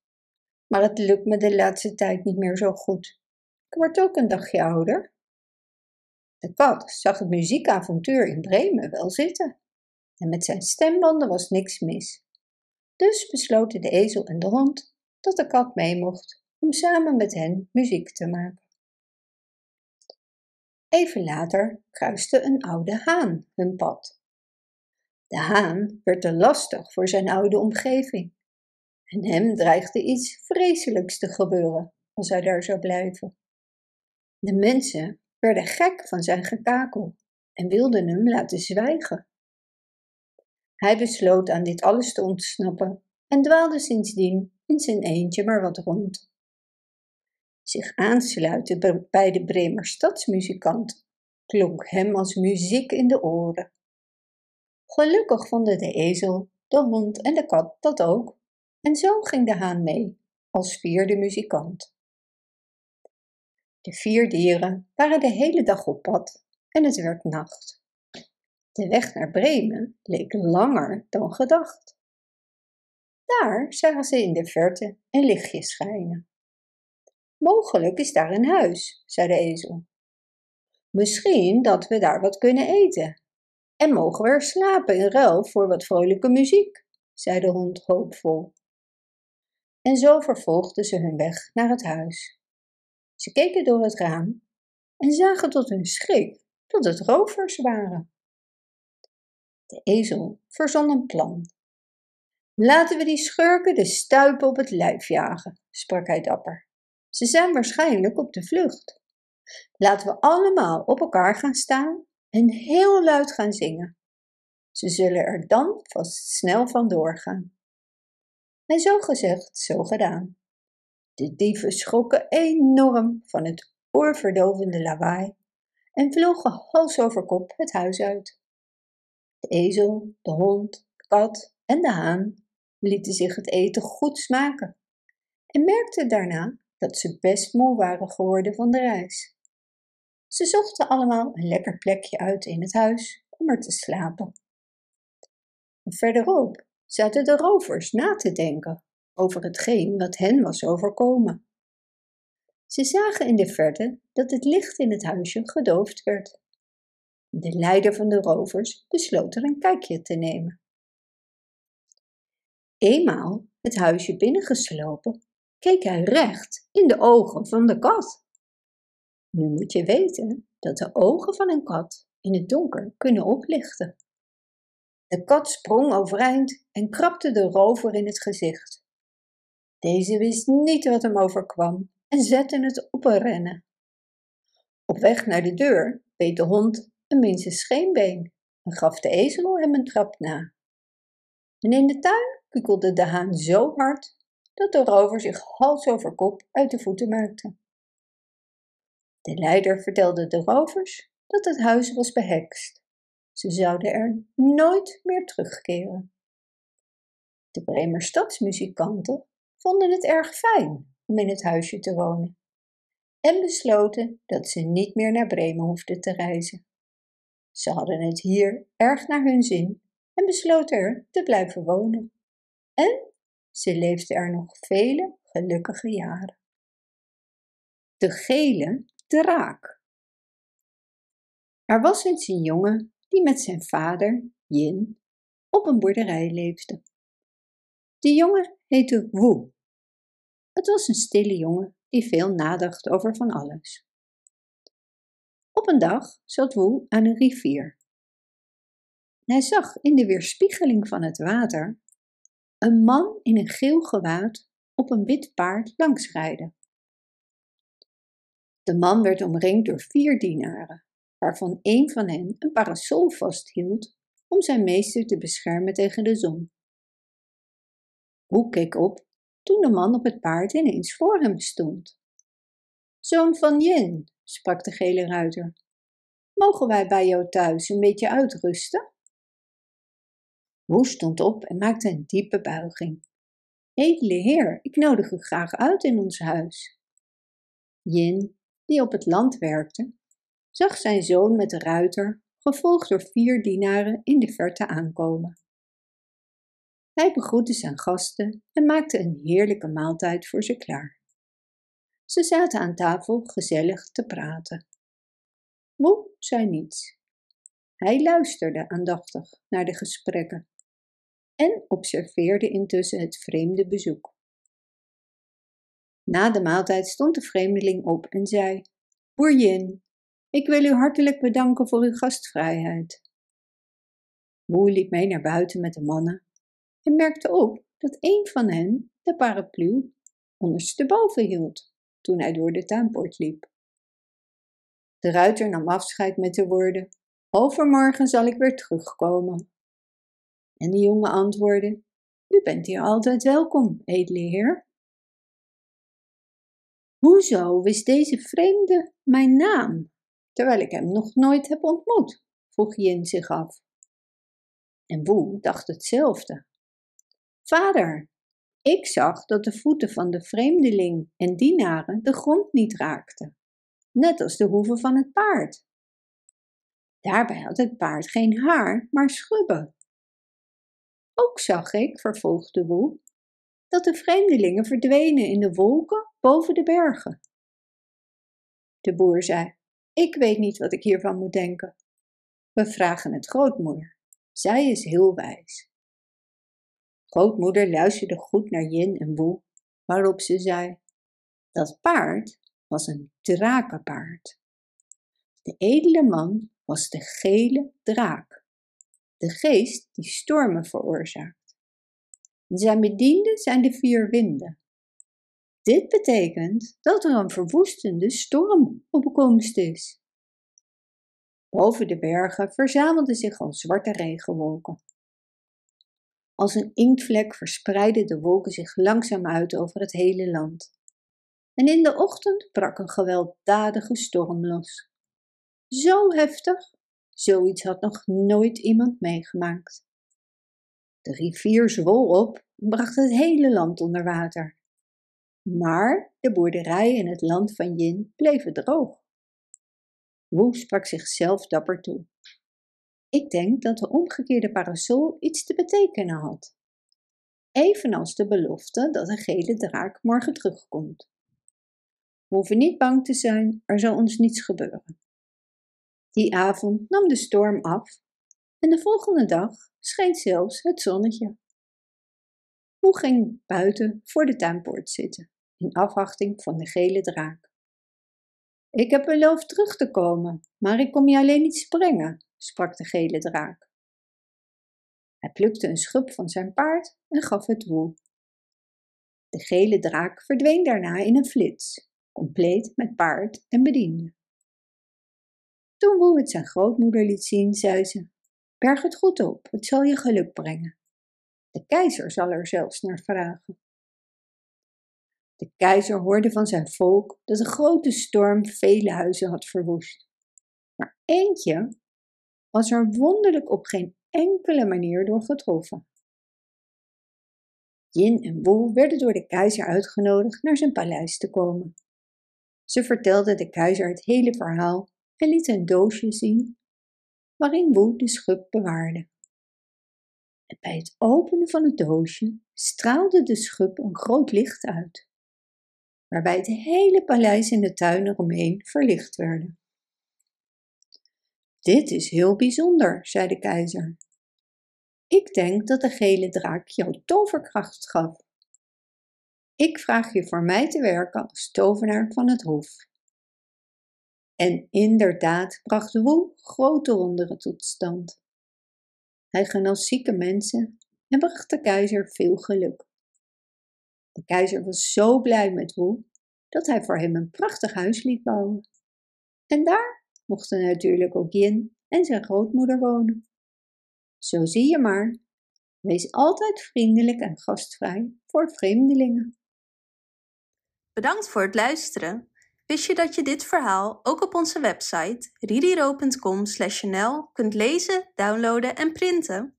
Maar het lukt me de laatste tijd niet meer zo goed. Ik word ook een dagje ouder. De kat zag het muziekavontuur in Bremen wel zitten. En met zijn stembanden was niks mis. Dus besloten de ezel en de hond dat de kat mee mocht om samen met hen muziek te maken. Even later kruiste een oude haan hun pad. De haan werd te lastig voor zijn oude omgeving en hem dreigde iets vreselijks te gebeuren als hij daar zou blijven. De mensen werden gek van zijn gekakel en wilden hem laten zwijgen. Hij besloot aan dit alles te ontsnappen en dwaalde sindsdien in zijn eentje maar wat rond. Zich aansluiten bij de Bremer stadsmuzikant klonk hem als muziek in de oren. Gelukkig vonden de ezel, de hond en de kat dat ook, en zo ging de haan mee als vierde muzikant. De vier dieren waren de hele dag op pad en het werd nacht. De weg naar Bremen leek langer dan gedacht. Daar zagen ze in de verte een lichtje schijnen. Mogelijk is daar een huis, zei de ezel. Misschien dat we daar wat kunnen eten. En mogen we er slapen in ruil voor wat vrolijke muziek, zei de hond hoopvol. En zo vervolgden ze hun weg naar het huis. Ze keken door het raam en zagen tot hun schrik dat het rovers waren. De ezel verzon een plan. Laten we die schurken de stuipen op het lijf jagen, sprak hij dapper. Ze zijn waarschijnlijk op de vlucht. Laten we allemaal op elkaar gaan staan en heel luid gaan zingen. Ze zullen er dan vast snel van doorgaan. En zo gezegd, zo gedaan. De dieven schrokken enorm van het oorverdovende lawaai en vlogen hals over kop het huis uit. De ezel, de hond, de kat en de haan lieten zich het eten goed smaken en merkten daarna dat ze best moe waren geworden van de reis. Ze zochten allemaal een lekker plekje uit in het huis om er te slapen. verderop zaten de rovers na te denken over hetgeen wat hen was overkomen. Ze zagen in de verte dat het licht in het huisje gedoofd werd. De leider van de rovers besloot er een kijkje te nemen. Eenmaal het huisje binnengeslopen, keek hij recht in de ogen van de kat. Nu moet je weten dat de ogen van een kat in het donker kunnen oplichten. De kat sprong overeind en krabde de rover in het gezicht. Deze wist niet wat hem overkwam en zette het op een rennen. Op weg naar de deur beet de hond een minste scheenbeen en gaf de ezel hem een trap na. En in de tuin kukelde de haan zo hard dat de rover zich hals over kop uit de voeten maakte. De leider vertelde de rovers dat het huis was behekst. Ze zouden er nooit meer terugkeren. De Bremer stadsmuzikanten vonden het erg fijn om in het huisje te wonen en besloten dat ze niet meer naar Bremen hoefden te reizen. Ze hadden het hier erg naar hun zin en besloten er te blijven wonen. En ze leefden er nog vele gelukkige jaren. De gele draak. Er was eens een jongen die met zijn vader, Jin, op een boerderij leefde. De jongen heette Woe. Het was een stille jongen die veel nadacht over van alles. Op een dag zat Woe aan een rivier. Hij zag in de weerspiegeling van het water een man in een geel gewaad op een wit paard langsrijden. De man werd omringd door vier dienaren, waarvan een van hen een parasol vasthield om zijn meester te beschermen tegen de zon. Hoe keek op toen de man op het paard ineens voor hem stond. Zoon van Yin, sprak de gele ruiter, mogen wij bij jou thuis een beetje uitrusten? Woe stond op en maakte een diepe buiging. Edele heer, ik nodig u graag uit in ons huis. Yin, die op het land werkte, zag zijn zoon met de ruiter, gevolgd door vier dienaren, in de verte aankomen. Hij begroette zijn gasten en maakte een heerlijke maaltijd voor ze klaar. Ze zaten aan tafel gezellig te praten. Moe zei niets. Hij luisterde aandachtig naar de gesprekken en observeerde intussen het vreemde bezoek. Na de maaltijd stond de vreemdeling op en zei: Boerjin, ik wil u hartelijk bedanken voor uw gastvrijheid. Moe liep mee naar buiten met de mannen en merkte op dat een van hen de paraplu ondersteboven hield toen hij door de tuinpoort liep. De ruiter nam afscheid met de woorden: Overmorgen zal ik weer terugkomen. En de jongen antwoordde: U bent hier altijd welkom, edele heer. Hoezo wist deze vreemde mijn naam, terwijl ik hem nog nooit heb ontmoet? vroeg Yin zich af. En Woe dacht hetzelfde. Vader, ik zag dat de voeten van de vreemdeling en dienaren de grond niet raakten, net als de hoeven van het paard. Daarbij had het paard geen haar, maar schubben. Ook zag ik, vervolgde Woe, dat de vreemdelingen verdwenen in de wolken boven de bergen. De boer zei: Ik weet niet wat ik hiervan moet denken. We vragen het grootmoeder. Zij is heel wijs. Grootmoeder luisterde goed naar Yin en Woe, waarop ze zei: Dat paard was een drakenpaard. De edele man was de gele draak, de geest die stormen veroorzaakt. Zijn bedienden zijn de vier winden. Dit betekent dat er een verwoestende storm op komst is. Boven de bergen verzamelden zich al zwarte regenwolken. Als een inktvlek verspreidden de wolken zich langzaam uit over het hele land. En in de ochtend brak een gewelddadige storm los. Zo heftig, zoiets had nog nooit iemand meegemaakt. De rivier zwol op en bracht het hele land onder water. Maar de boerderij en het land van Yin bleven droog. Woe sprak zichzelf dapper toe. Ik denk dat de omgekeerde parasol iets te betekenen had. Evenals de belofte dat de gele draak morgen terugkomt. We hoeven niet bang te zijn, er zal ons niets gebeuren. Die avond nam de storm af en de volgende dag scheen zelfs het zonnetje. Hoe ging buiten voor de tuinpoort zitten, in afwachting van de gele draak. Ik heb beloofd terug te komen, maar ik kom je alleen niet springen, sprak de gele draak. Hij plukte een schub van zijn paard en gaf het woe. De gele draak verdween daarna in een flits, compleet met paard en bediende. Toen Woe het zijn grootmoeder liet zien, zei ze: Berg het goed op, het zal je geluk brengen. De keizer zal er zelfs naar vragen. De keizer hoorde van zijn volk dat een grote storm vele huizen had verwoest. Maar eentje was er wonderlijk op geen enkele manier door getroffen. Yin en Wu werden door de keizer uitgenodigd naar zijn paleis te komen. Ze vertelden de keizer het hele verhaal en lieten een doosje zien waarin Wu de schub bewaarde. Bij het openen van het doosje straalde de schub een groot licht uit, waarbij het hele paleis en de tuin eromheen verlicht werden. Dit is heel bijzonder, zei de keizer. Ik denk dat de gele draak jou toverkracht gaf. Ik vraag je voor mij te werken als tovenaar van het hof. En inderdaad bracht Woe grote wonderen tot stand. Hij genas zieke mensen en bracht de keizer veel geluk. De keizer was zo blij met Roel dat hij voor hem een prachtig huis liet bouwen. En daar mochten natuurlijk ook Jin en zijn grootmoeder wonen. Zo zie je maar, wees altijd vriendelijk en gastvrij voor vreemdelingen. Bedankt voor het luisteren. Wist je dat je dit verhaal ook op onze website ririro.com/nl kunt lezen, downloaden en printen?